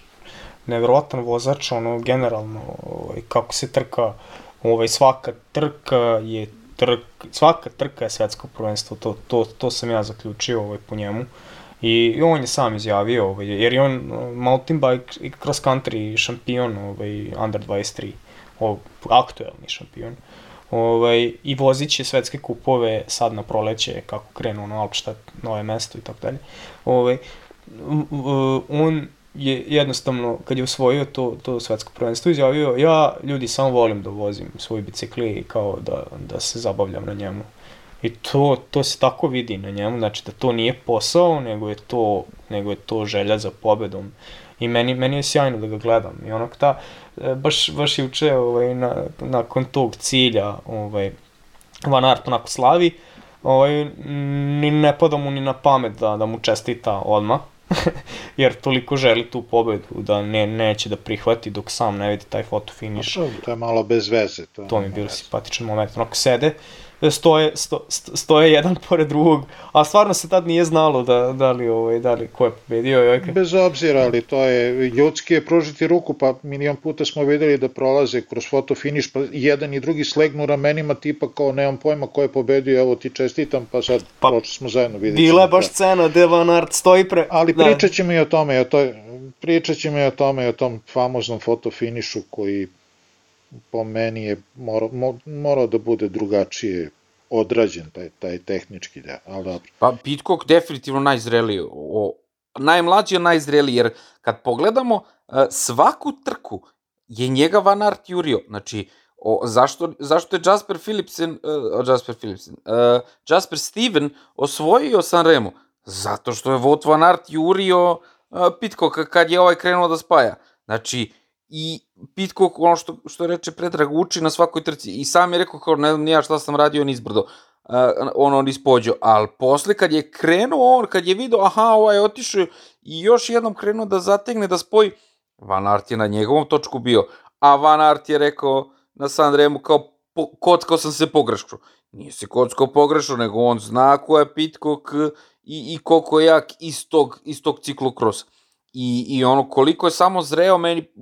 S1: Neverovatan vozač, ono, generalno, ovaj, kako se trka, ovaj, svaka trka je trk, svaka trka je svetsko prvenstvo, to, to, to sam ja zaključio ovaj, po njemu. I on je sam izjavio, ovaj, jer je on mountain bike i cross country šampion ovaj, under 23, ovaj, aktuelni šampion. Ovaj, I vozit će svetske kupove sad na proleće, kako krenu ono Alpštat, nove mesto i tako dalje. Ovaj, on je jednostavno, kad je osvojio to, to svetsko prvenstvo, izjavio, ja ljudi samo volim da vozim svoj bicikli kao da, da se zabavljam na njemu. I to, to se tako vidi na njemu, znači da to nije posao, nego je to, nego je to želja za pobedom. I meni, meni je sjajno da ga gledam. I onak ta, e, baš, baš juče, ovaj, na, nakon tog cilja, ovaj, Van Aert onako slavi, ovaj, ni ne pada mu ni na pamet da, da mu čestita odmah, jer toliko želi tu pobedu da ne, neće da prihvati dok sam ne vidi taj foto finish.
S3: To, to je malo bez veze.
S1: To, to mi je bilo simpatičan moment. Onako sede, stoje, sto, stoje jedan pored drugog, a stvarno se tad nije znalo da, da li, ovaj, da li ko je pobedio. Ovaj.
S3: Bez obzira, ali to je, ljudski je pružiti ruku, pa milion puta smo videli da prolaze kroz foto finiš, pa jedan i drugi slegnu ramenima tipa kao nemam pojma ko je pobedio, evo ti čestitam, pa sad pa, proče smo zajedno vidjeti.
S1: Bila je baš scena gde Van Aert stoji pre...
S3: Ali da. pričat ćemo i o tome, o toj, pričat ćemo i o tome, o tom famoznom foto finišu koji po meni je morao, morao da bude drugačije odrađen taj, taj tehnički deo, ali dobro.
S2: Pa Pitcock definitivno najzreliji, o, najmlađi je najzreliji, jer kad pogledamo e, svaku trku je njega Van Aert jurio, znači o, zašto, zašto je Jasper Philipsen, uh, Jasper Philipsen, uh, Jasper Steven osvojio Sanremo? Zato što je Vought Van Aert jurio uh, Pitcocka kad je ovaj krenuo da spaja. Znači, i Pitcock, ono što, što reče Predrag, uči na svakoj trci i sam je rekao kao ne znam nija šta sam radio nizbrdo, uh, ono on ispođo, ali posle kad je krenuo on, kad je video aha ovaj je otišao i još jednom krenuo da zategne, da spoji, Van Aert je na njegovom točku bio, a Van Aert je rekao na Sanremu kao po, kockao sam se pogrešno. Nije se kockao pogrešno, nego on zna ko je Pitcock i, i koliko je jak iz tog, iz tog ciklokrosa. I, I ono, koliko je samo zreo meni,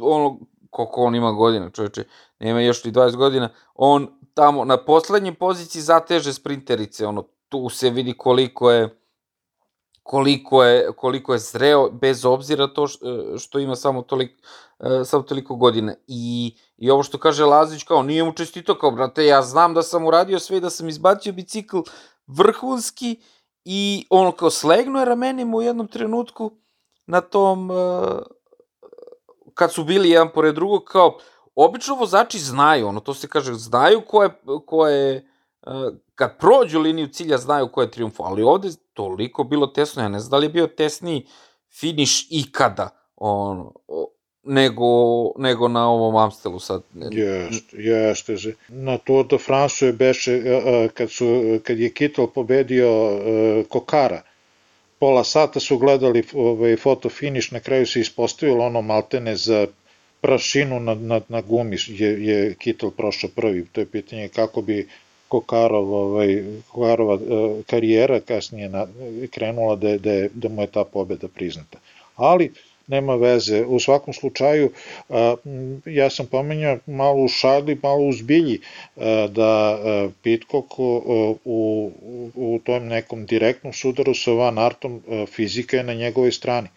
S2: ono, koliko on ima godina, čovječe, nema još ni 20 godina, on tamo na poslednjoj poziciji zateže sprinterice, ono, tu se vidi koliko je koliko je, koliko je zreo, bez obzira to što, što ima samo toliko, samo toliko godina. I, I ovo što kaže Lazić, kao nije mu čestito, kao brate, ja znam da sam uradio sve, da sam izbacio bicikl vrhunski i ono kao slegnuo je ramenima u jednom trenutku, na tom, uh, kad su bili jedan pored drugog, kao, obično vozači znaju, ono, to se kaže, znaju ko je, ko je uh, kad prođu liniju cilja, znaju ko je triumfo, ali ovde toliko bilo tesno, ja ne znam da li je bio tesniji finiš ikada, ono, nego, nego na ovom Amstelu sad.
S3: Jeste, jeste. Na Tour de France je beše, kad, su, kad je Kittel pobedio Kokara, pola sata su gledali ovaj, foto finish, na kraju se ispostavilo ono maltene za prašinu na, na, na gumi je, je Kittel prošao prvi, to je pitanje kako bi Kokarov, ovaj, Kokarova uh, karijera kasnije na, krenula da, da, da mu je ta pobeda priznata. Ali, nema veze. U svakom slučaju, ja sam pomenjao malo u šali, malo u zbilji, da Pitcock u, u tom nekom direktnom sudaru sa Van Artom fizika je na njegovoj strani.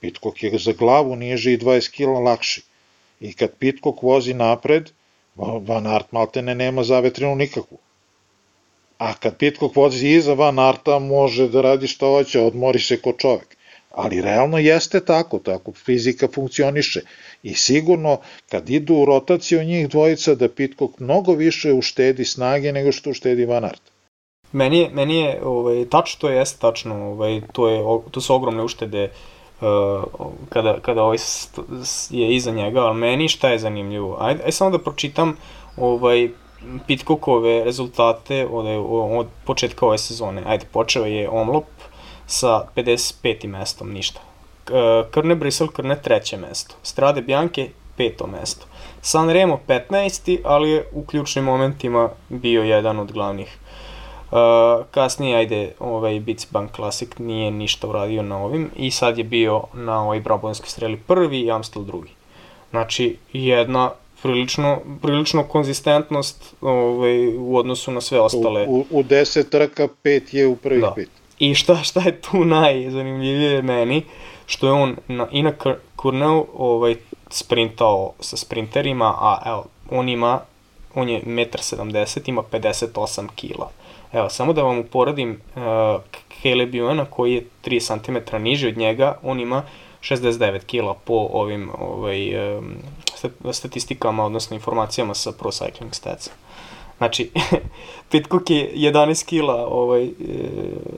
S3: Pitcock je za glavu niže i 20 kg lakši. I kad Pitcock vozi napred, Van Art maltene nema zavetrinu nikakvu. A kad Pitcock vozi iza Van Arta, može da radi što hoće, odmori se ko čovek ali realno jeste tako, tako fizika funkcioniše i sigurno kad idu u rotaciju njih dvojica da Pitcock mnogo više uštedi snage nego što uštedi Van Aert.
S1: Meni je, meni je ovaj, tačno, to je jeste tačno, ovaj, to, je, to su ogromne uštede uh, kada, kada ovaj je iza njega, ali meni šta je zanimljivo? Ajde, ajde samo da pročitam ovaj, Pitcockove rezultate od, od početka ove sezone. Ajde, počeo je Omlop, sa 55. mestom, ništa. Krne Brisel Krne treće mesto, Strade Bianche peto mesto, Sanremo 15. ali je u ključnim momentima bio jedan od glavnih Uh, kasnije, ajde, ovaj Beats Bank Classic nije ništa uradio na ovim i sad je bio na ovoj Brabonskoj streli prvi i Amstel drugi. Znači, jedna prilično, prilično konzistentnost ovaj, u odnosu na sve ostale.
S3: U, u, u deset trka pet je u prvih da. pet.
S1: I šta, šta je tu najzanimljivije meni, što je on na, i na Kurneu ovaj, sprintao sa sprinterima, a evo, on ima, on je 1,70 m, ima 58 kila. Evo, samo da vam uporadim uh, Caleb Ewana koji je 3 cm niži od njega, on ima 69 kila po ovim ovaj, um, statistikama, odnosno informacijama sa Pro Cycling Stats. Znači, Pitcock je 11 kila ovaj, e,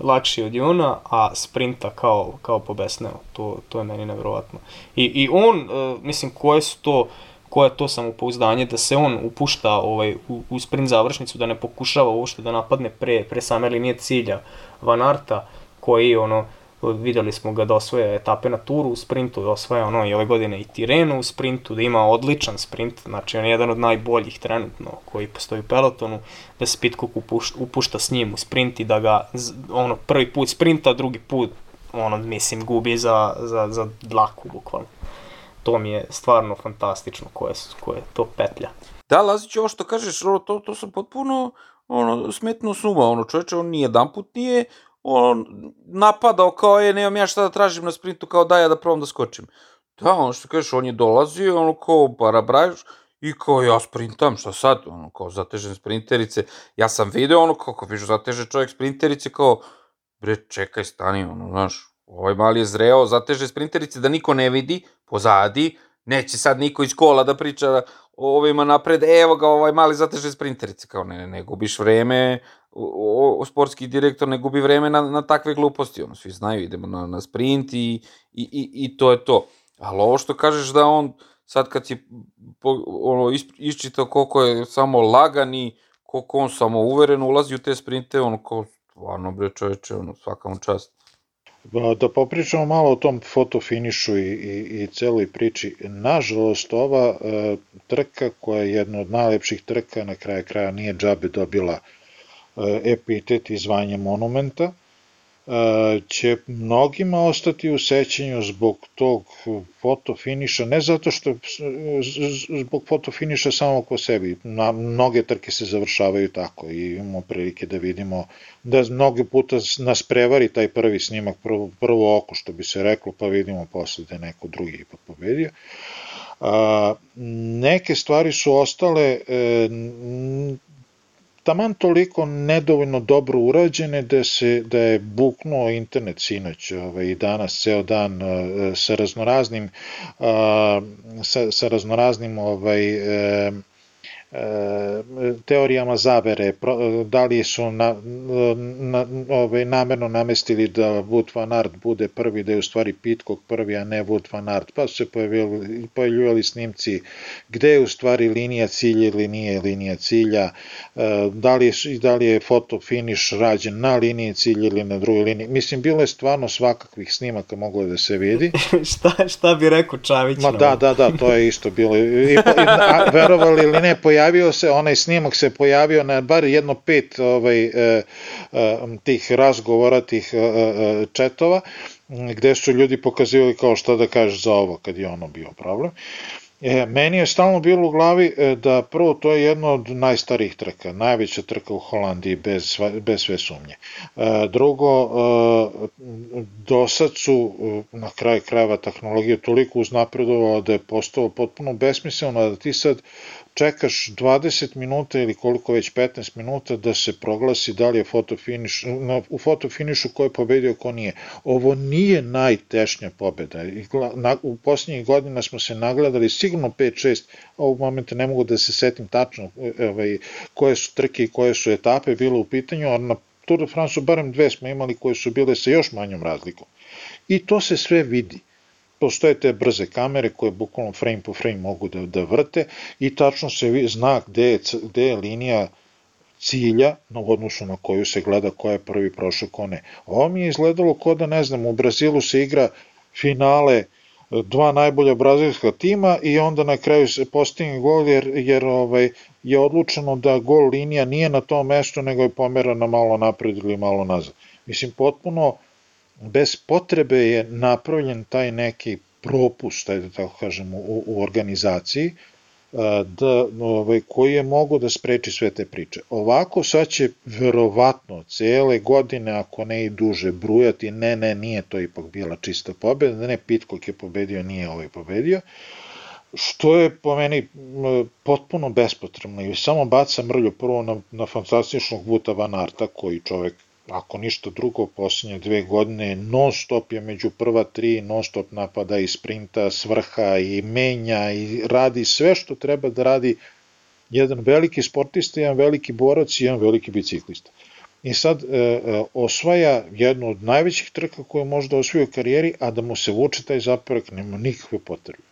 S1: lakši od Juna, a sprinta kao, kao pobesneo. To, to je meni nevjerovatno. I, I on, e, mislim, koje su to koje je to samopouzdanje da se on upušta ovaj, u, u sprint završnicu, da ne pokušava uopšte da napadne pre, pre same linije cilja Van Arta, koji ono, videli smo ga da osvoja etape na turu u sprintu, da osvoja ono i ove godine i Tirenu u sprintu, da ima odličan sprint, znači on je jedan od najboljih trenutno koji postoji u pelotonu, da se Pitcock upušta, s njim u sprint i da ga ono prvi put sprinta, drugi put ono mislim gubi za, za, za dlaku bukvalno. To mi je stvarno fantastično koje, koje to petlja.
S2: Da, Lazić, ovo što kažeš, to, to sam potpuno ono, smetno suma, ono čoveče, on nije jedan put nije on napadao kao je, nemam ja šta da tražim na sprintu, kao daj ja da probam da skočim. Da, ono što kažeš, on je dolazio, ono kao barabrajuš, i kao ja sprintam, šta sad, ono kao zatežen sprinterice, ja sam video ono kako viš zateže čovjek sprinterice, kao bre čekaj stani, ono, znaš, ovaj mali je zreo, zateže sprinterice da niko ne vidi, pozadi, neće sad niko iz kola da priča ovima napred, evo ga ovaj mali zateže sprinterice, kao ne, ne, ne gubiš vreme, o, o, sportski direktor ne gubi vreme na, na takve gluposti, ono, svi znaju, idemo na, na sprint i, i, i, i to je to. Ali ovo što kažeš da on, sad kad si po, ono, isčitao koliko je samo lagani, koliko on samo uveren ulazi u te sprinte, ono, kao, stvarno, bre, čoveče, ono, svaka mu čast.
S3: Da popričamo malo o tom fotofinišu i, i, i celoj priči. Nažalost, ova e, trka koja je jedna od najlepših trka, na kraju kraja nije džabe dobila e, epitet i zvanje monumenta, E, će mnogima ostati u sećanju zbog tog fotofiniša, ne zato što zbog fotofiniša samo po sebi, na mnoge trke se završavaju tako i imamo prilike da vidimo da mnoge puta nas prevari taj prvi snimak, prvo, prvo oko što bi se reklo, pa vidimo posle da je neko drugi ipak pobedio. A, neke stvari su ostale e, taman toliko nedovoljno dobro urađene da se da je buknuo internet sinoć ovaj, i danas ceo dan uh, sa raznoraznim uh, sa, sa raznoraznim ovaj uh, teorijama zavere, da li su na, na, ove, namerno namestili da Wood van Aert bude prvi, da je u stvari Pitcock prvi, a ne Wood van Aert, pa su se pojavili, pojavljivali snimci gde je u stvari linija cilja ili nije linija cilja, e, da li, je, da li je foto finish rađen na liniji cilja ili na drugoj liniji. Mislim, bilo je stvarno svakakvih snimaka moglo da se vidi.
S1: šta, šta bi rekao Čavić?
S3: Ma da, da, da, to je isto bilo. I, i, a, verovali ili ne, pojavili pojavio se, onaj snimak se pojavio na bar jedno pet ovaj, e, e, tih razgovora, tih e, četova, gde su ljudi pokazivali kao šta da kažeš za ovo kad je ono bio problem. E, meni je stalno bilo u glavi da prvo to je jedno od najstarijih trka, najveća trka u Holandiji bez, bez sve sumnje. E, drugo, e, do sad su na kraju krajeva tehnologija toliko uznapredovala da je postalo potpuno besmisleno da ti sad čekaš 20 minuta ili koliko već 15 minuta da se proglasi da li je fotofiniš, u fotofinišu ko je pobedio, ko nije. Ovo nije najtešnja pobeda. U posljednjih godina smo se nagledali sigurno 5-6, ovog momenta ne mogu da se setim tačno ovaj, koje su trke i koje su etape bilo u pitanju, ali na Tour de France barem dve smo imali koje su bile sa još manjom razlikom. I to se sve vidi postoje te brze kamere koje bukvalno frame po frame mogu da, da vrte i tačno se zna gde je, gde je linija cilja na odnosu na koju se gleda ko je prvi prošao, ko ne. Ovo mi je izgledalo ko da, ne znam, u Brazilu se igra finale dva najbolja brazilska tima i onda na kraju se postigne gol jer, jer ovaj, je odlučeno da gol linija nije na tom mestu nego je pomerana malo napred ili malo nazad. Mislim, potpuno bez potrebe je napravljen taj neki propust, da tako kažemo, u, u organizaciji, da, ovaj, koji je mogo da spreči sve te priče. Ovako sad će verovatno cele godine, ako ne i duže, brujati, ne, ne, nije to ipak bila čista pobeda, ne, Pitcock je pobedio, nije ovaj pobedio, što je po meni potpuno bespotrebno i samo baca mrlju prvo na, na fantastičnog Vuta Van Arta, koji čovek ako ništa drugo, posljednje dve godine non stop je među prva tri, non stop napada i sprinta, svrha i menja i radi sve što treba da radi jedan veliki sportista, jedan veliki borac i jedan veliki biciklista. I sad e, e, osvaja jednu od najvećih trka koje može da osvoji u karijeri, a da mu se vuče taj zaporak nema nikakve potrebe.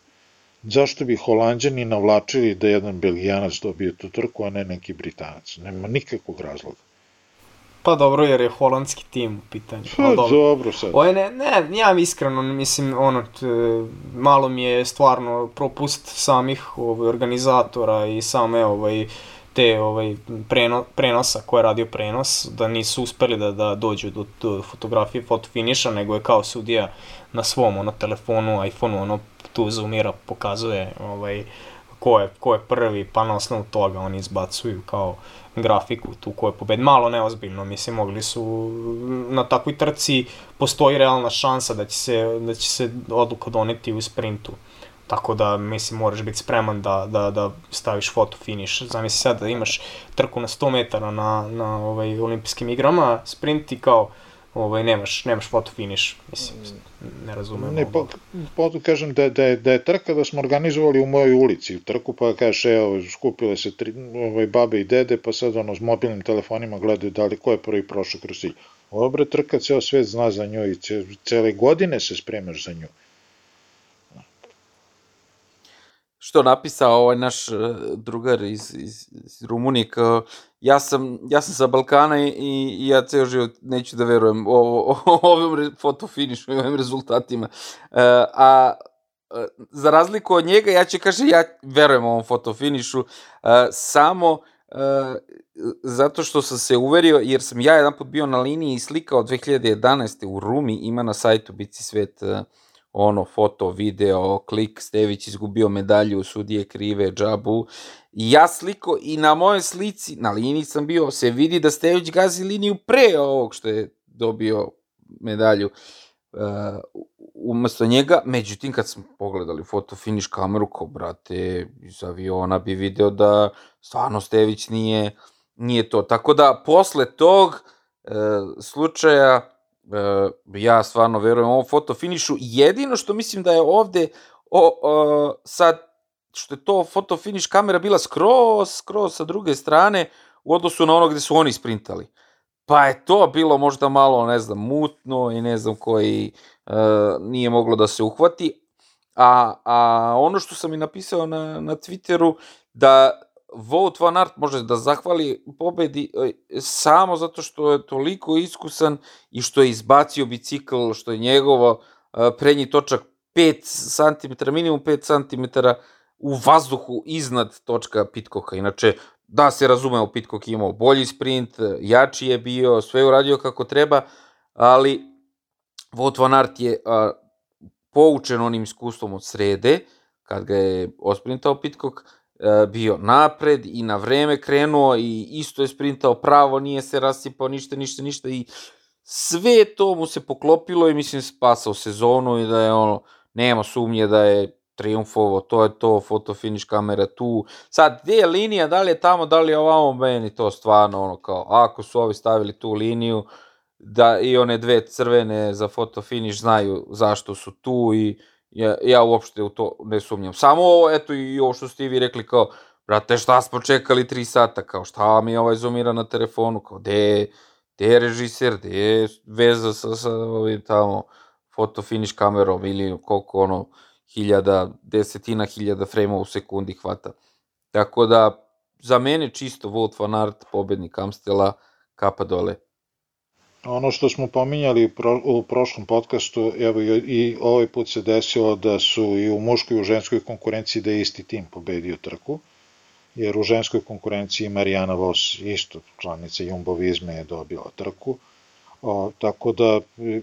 S3: Zašto bi holandjani navlačili da jedan belgijanac dobije tu trku, a ne neki britanac? Nema nikakvog razloga.
S1: Pa dobro, jer je holandski tim u pitanju.
S3: Pa dobro. dobro sad.
S1: Ovo ne, ne, ja iskreno, mislim, ono, t, malo mi je stvarno propust samih ovaj, organizatora i same ovaj, te ovaj, preno, prenosa koje je radio prenos, da nisu uspeli da, da dođu do, do fotografije, fotofiniša, nego je kao sudija na svom ono, telefonu, iPhoneu, ono, tu zoomira, pokazuje ovaj, ko, je, ko je prvi, pa na osnovu toga oni izbacuju kao grafiku tu ko je pobed. Malo neozbiljno, mislim, mogli su na takvoj trci postoji realna šansa da će se, da će se odluka doneti u sprintu. Tako da, mislim, moraš biti spreman da, da, da staviš foto finish. Zamisli sad da imaš trku na 100 metara na, na ovaj, olimpijskim igrama, sprint i kao ovaj, nemaš, nemaš foto finish, mislim, ne razumem.
S3: Ne, pa, pa kažem da, da, je, da je trka da smo organizovali u mojoj ulici, u trku pa kažeš, evo, skupile se tri, ovaj, babe i dede, pa sad ono, s mobilnim telefonima gledaju da li ko je prvi prošao kroz cilj. Ovo bre trka, ceo svet zna za nju i cele godine se spremaš za nju.
S2: Što napisao ovaj naš e, drugar iz, iz, iz Rumunije, kao, ja sam, ja sam sa Balkana i, i ja ceo život neću da verujem o, o, o ovim fotofinišu i ovim rezultatima. E, a e, za razliku od njega, ja ću kaže, ja verujem ovom fotofinišu, e, samo e, zato što sam se uverio, jer sam ja jedan put bio na liniji i slikao 2011. u Rumi, ima na sajtu Bici Svet e, ono, foto, video, klik, Stević izgubio medalju, sudije krive, džabu. I ja sliko i na mojoj slici, na liniji sam bio, se vidi da Stević gazi liniju pre ovog što je dobio medalju uh, umesto njega. Međutim, kad smo pogledali foto finish kameru, kao, brate, iz aviona bi video da stvarno Stević nije, nije to. Tako da, posle tog uh, slučaja, e, ja stvarno verujem ovom fotofinišu. Jedino što mislim da je ovde o, o, sad što je to fotofiniš kamera bila skroz, skroz sa druge strane u odnosu na ono gde su oni sprintali. Pa je to bilo možda malo, ne znam, mutno i ne znam koji e, nije moglo da se uhvati. A, a ono što sam i napisao na, na Twitteru, da Wout van Aert može da zahvali pobedi e, samo zato što je toliko iskusan i što je izbacio bicikl, što je njegovo e, prednji točak 5 cm, minimum 5 cm u vazduhu iznad točka Pitkoka. Inače, da se razumeo, Pitkok je imao bolji sprint, jači je bio, sve uradio kako treba, ali Wout van Aert je poučen onim iskustvom od srede, kad ga je osprintao Pitkok, bio napred i na vreme krenuo i isto je sprintao pravo, nije se rasipao ništa, ništa, ništa i sve to mu se poklopilo i mislim spasao sezonu i da je ono, nema sumnje da je triumfovo, to je to, foto finish kamera tu. Sad, gde je linija, da li je tamo, da li je ovamo, meni to stvarno ono kao, ako su ovi stavili tu liniju, da i one dve crvene za foto finish znaju zašto su tu i Ja, ja uopšte u to ne sumnjam. Samo ovo, eto i ovo što ste vi rekli kao, brate, šta smo čekali 3 sata, kao šta mi ovaj zoomira na telefonu, kao gde, gde je režiser, gde je veza sa, sa ovim tamo foto finish kamerom ili koliko ono, hiljada, desetina hiljada frame u sekundi hvata. Tako da, za mene čisto Wout van Aert, pobednik Amstela, kapa dole.
S3: Ono što smo pominjali u prošlom podcastu, evo i, ovaj put se desilo da su i u muškoj i u ženskoj konkurenciji da isti tim pobedio trku, jer u ženskoj konkurenciji Marijana Vos, isto članica Jumbo Vizme, je dobila trku. O, tako da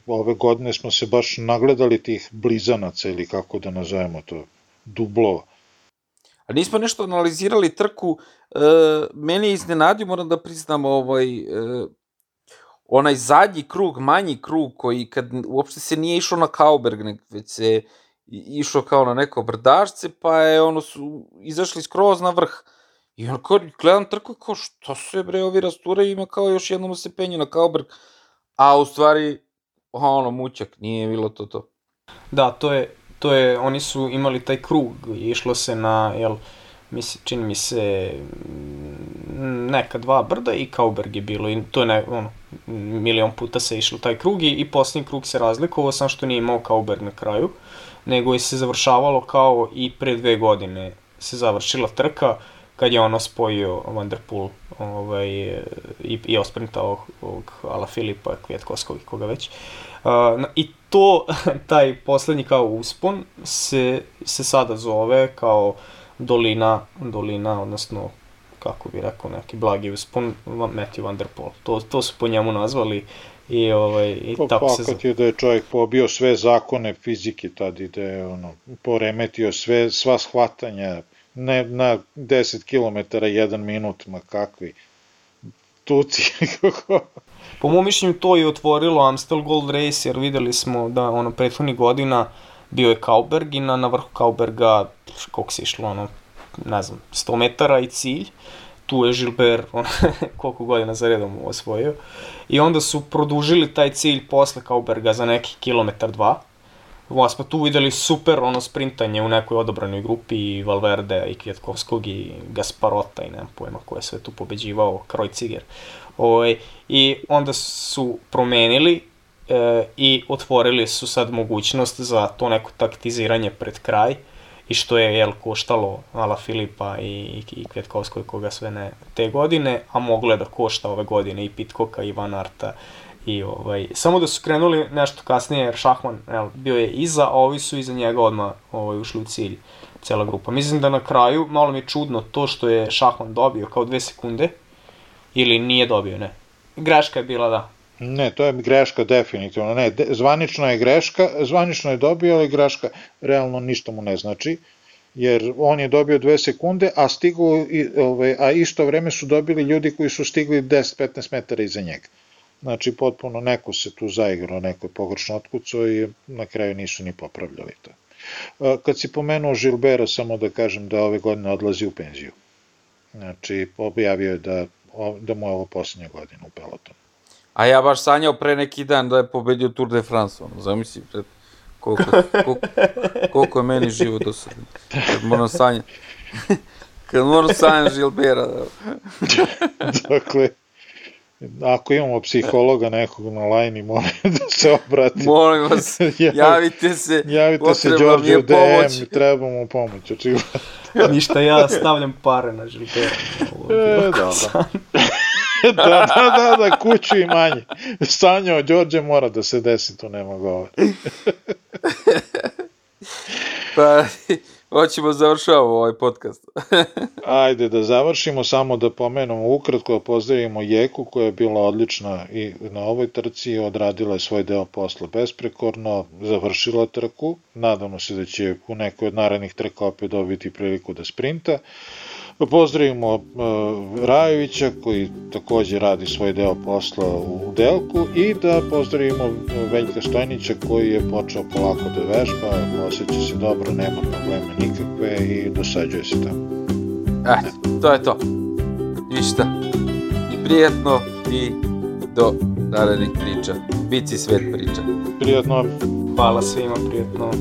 S3: ove godine smo se baš nagledali tih blizanaca ili kako da nazovemo to, dublova.
S2: A nismo nešto analizirali trku, e, meni je iznenadio, moram da priznam, ovaj, e, onaj zadnji krug, manji krug, koji kad uopšte se nije išao na Kauberg, već se išao kao na neko brdašce, pa je ono su izašli skroz na vrh. I on kao, gledam trku kao, što se bre ovi rasture ima kao još jednom se penju na Kauberg, a u stvari, ono, mućak, nije bilo to to.
S1: Da, to je, to je, oni su imali taj krug, išlo se na, jel, misli, čini mi se, neka dva brda i Kauberg je bilo, i to je ne, ono, milion puta se išlo taj krug i, i posljednji krug se razlikovao, sam što nije imao Kauberg na kraju, nego je se završavalo kao i pre dve godine se završila trka, kad je ono spojio Vanderpool ovaj, i, i osprintao ovog Ala Filipa, Kvjetkovskog i koga već. Uh, I to, taj poslednji kao uspon se, se sada zove kao dolina, dolina, odnosno kako bi rekao, neki blagi uspon Matthew Van Der Poel. To, to su po njemu nazvali i, ovaj, i
S3: pa,
S1: tako
S3: se... Pa je da je čovjek pobio sve zakone fizike tad i da je ono, poremetio sve, sva shvatanja, ne na 10 km jedan minut, ma kakvi tuci.
S1: po mom mišljenju to je otvorilo Amstel Gold Race, jer videli smo da ono prethodnih godina bio je Kauberg i na, na vrhu Kauberga, koliko se išlo, ono, ne znam, 100 metara i cilj. Tu je Gilbert, on, koliko godina za redom osvojio. I onda su produžili taj cilj posle Kauberga za neki kilometar dva. Ovo smo tu videli super ono sprintanje u nekoj odobranoj grupi i Valverde i Kvjetkovskog i Gasparota i nemam pojma ko je sve tu pobeđivao, Krojciger. Ovaj, I onda su promenili e, i otvorili su sad mogućnost za to neko taktiziranje pred kraj i što je jel, koštalo Ala Filipa i, i Kvetkovskoj koga sve ne te godine, a moglo je da košta ove godine i Pitkoka i Van Arta i ovaj, samo da su krenuli nešto kasnije jer Šahman jel, bio je iza, a ovi su iza njega odmah ovaj, ušli u cilj cela grupa. Mislim da na kraju malo mi je čudno to što je Šahman dobio kao dve sekunde ili nije dobio, ne. Greška je bila da,
S3: Ne, to je greška definitivno. Ne, de, zvanično je greška, zvanično je dobio, ali greška realno ništa mu ne znači jer on je dobio dve sekunde, a stigu, ove, a isto vreme su dobili ljudi koji su stigli 10-15 metara iza njega. Znači, potpuno neko se tu zaigrao, neko je pogrešno otkucao i na kraju nisu ni popravljali to. Kad si pomenuo Žilbera, samo da kažem da ove godine odlazi u penziju. Znači, objavio je da, da mu je ovo poslednja godina u pelotonu.
S2: A ja baš sanjao pre neki dan da je pobedio Tour de France, ono, zamisli, pred, koliko, koliko, koliko je meni živo do sada. Kad moram sanjati. Kad moram sanjati Žilbera. Da.
S3: dakle, ako imamo psihologa nekog na lajni, molim da se obrati.
S2: Molim vas, javite se.
S3: Javite se, Đorđe, u DM, trebamo pomoć, očigledno.
S1: Ništa, ja stavljam pare na Žilbera.
S3: E, dobro. da, da, da, da, kuću i manje. Sanjao, Đorđe mora da se desi, to nema govora.
S2: pa, hoćemo završavamo ovaj podcast.
S3: Ajde da završimo, samo da pomenemo ukratko, da pozdravimo Jeku koja je bila odlična i na ovoj trci, odradila je svoj deo posla besprekorno, završila trku, nadamo se da će u nekoj od narednih trka opet dobiti priliku da sprinta. Da pozdravimo uh, Rajovića koji takođe radi svoj deo posla u Delku i da pozdravimo Veljka Stojnića koji je počeo polako da vežba, osjeća se dobro, nema problema nikakve i dosađuje se tamo.
S2: Eh, to je to. Ništa. I prijetno i do narednih priča. Bici svet priča.
S3: Prijetno.
S1: Hvala svima, prijetno.